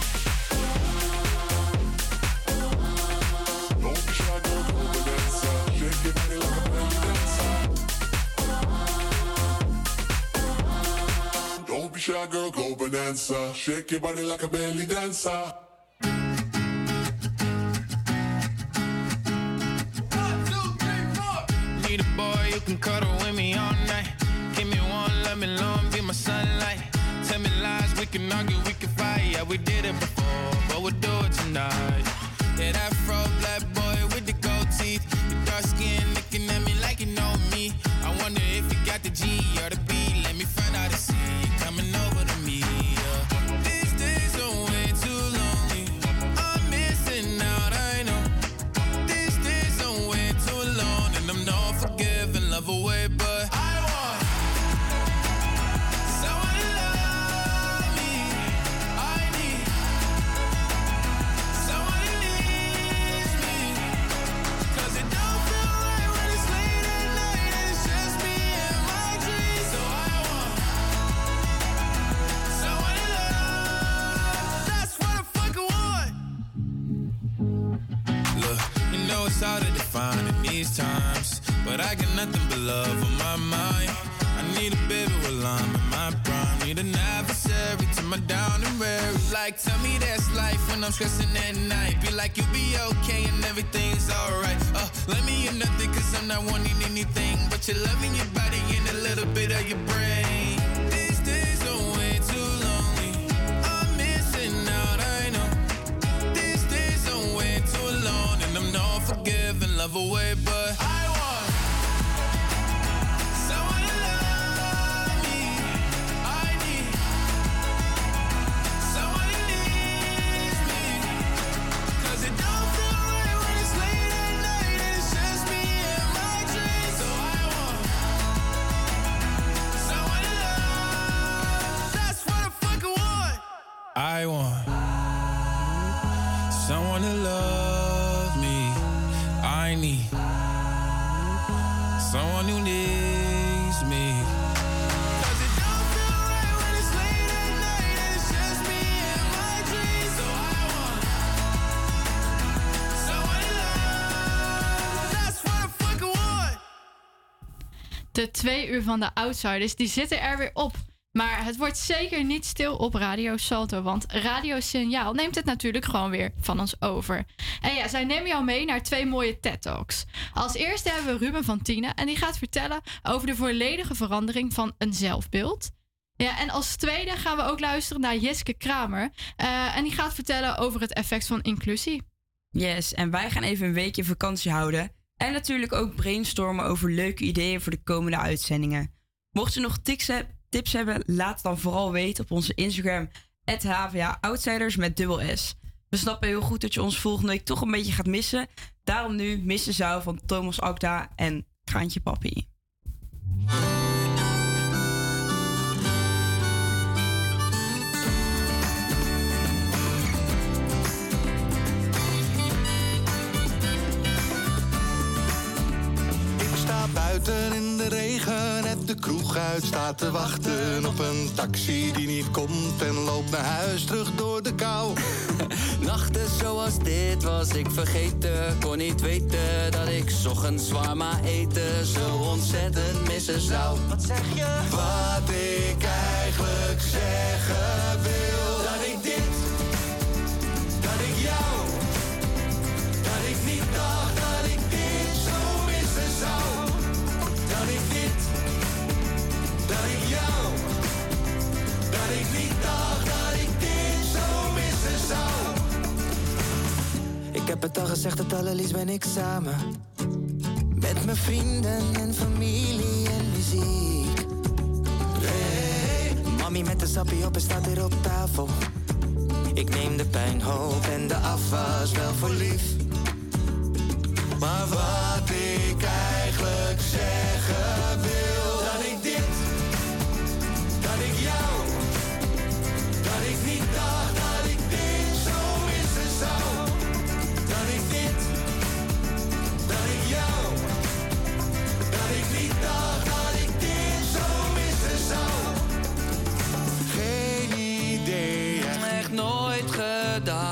Shy, girl, go bonanza. Shake your body like a belly dancer. Need a boy you can cuddle with me all night. Give me one, let me long, be my sunlight. Tell me lies, we can argue, we can fight. Yeah, we did it before, but we'll do it tonight. Yeah, that fro black boy with the gold teeth. Your dark skin looking at me like you know me. I wonder if you got the G or the B. I'm stressing at night. Be like, you'll be okay and everything's alright. Uh, let me in nothing, cause I'm not wanting anything. But you're loving your body and a little bit of your brain. These days are way too lonely. I'm missing out, I know. These days are way too long, and I'm not forgiving, love away, van de Outsiders, die zitten er weer op. Maar het wordt zeker niet stil op Radio Salto, want Radio Signaal neemt het natuurlijk gewoon weer van ons over. En ja, zij nemen jou mee naar twee mooie TED-talks. Als eerste hebben we Ruben van Tienen en die gaat vertellen over de volledige verandering van een zelfbeeld. Ja, en als tweede gaan we ook luisteren naar Jeske Kramer eh, en die gaat vertellen over het effect van inclusie. Yes, en wij gaan even een weekje vakantie houden. En natuurlijk ook brainstormen over leuke ideeën voor de komende uitzendingen. Mocht je nog tips, heb- tips hebben, laat het dan vooral weten op onze Instagram. HVA Outsiders met dubbel S. We snappen heel goed dat je ons volgende week toch een beetje gaat missen. Daarom nu Missen Zou van Thomas Akda en Kraantje Papi. Buiten in de regen, net de kroeg uit staat te wachten op een taxi die niet komt en loopt naar huis terug door de kou. Nachten zoals dit was ik vergeten, kon niet weten dat ik 's ochtends zwaar eten zo ontzettend missen zou. Wat zeg je? Wat ik eigenlijk zeggen wil. Dat ik dit, dat ik jou, Ik heb het al gezegd, het allerlies ben ik samen. Met mijn vrienden en familie en muziek. Hey. Mami met de sappie op en staat hier op tafel. Ik neem de pijnhoop en de afwas wel voor lief. Maar wat ik eigenlijk zeggen wil. вода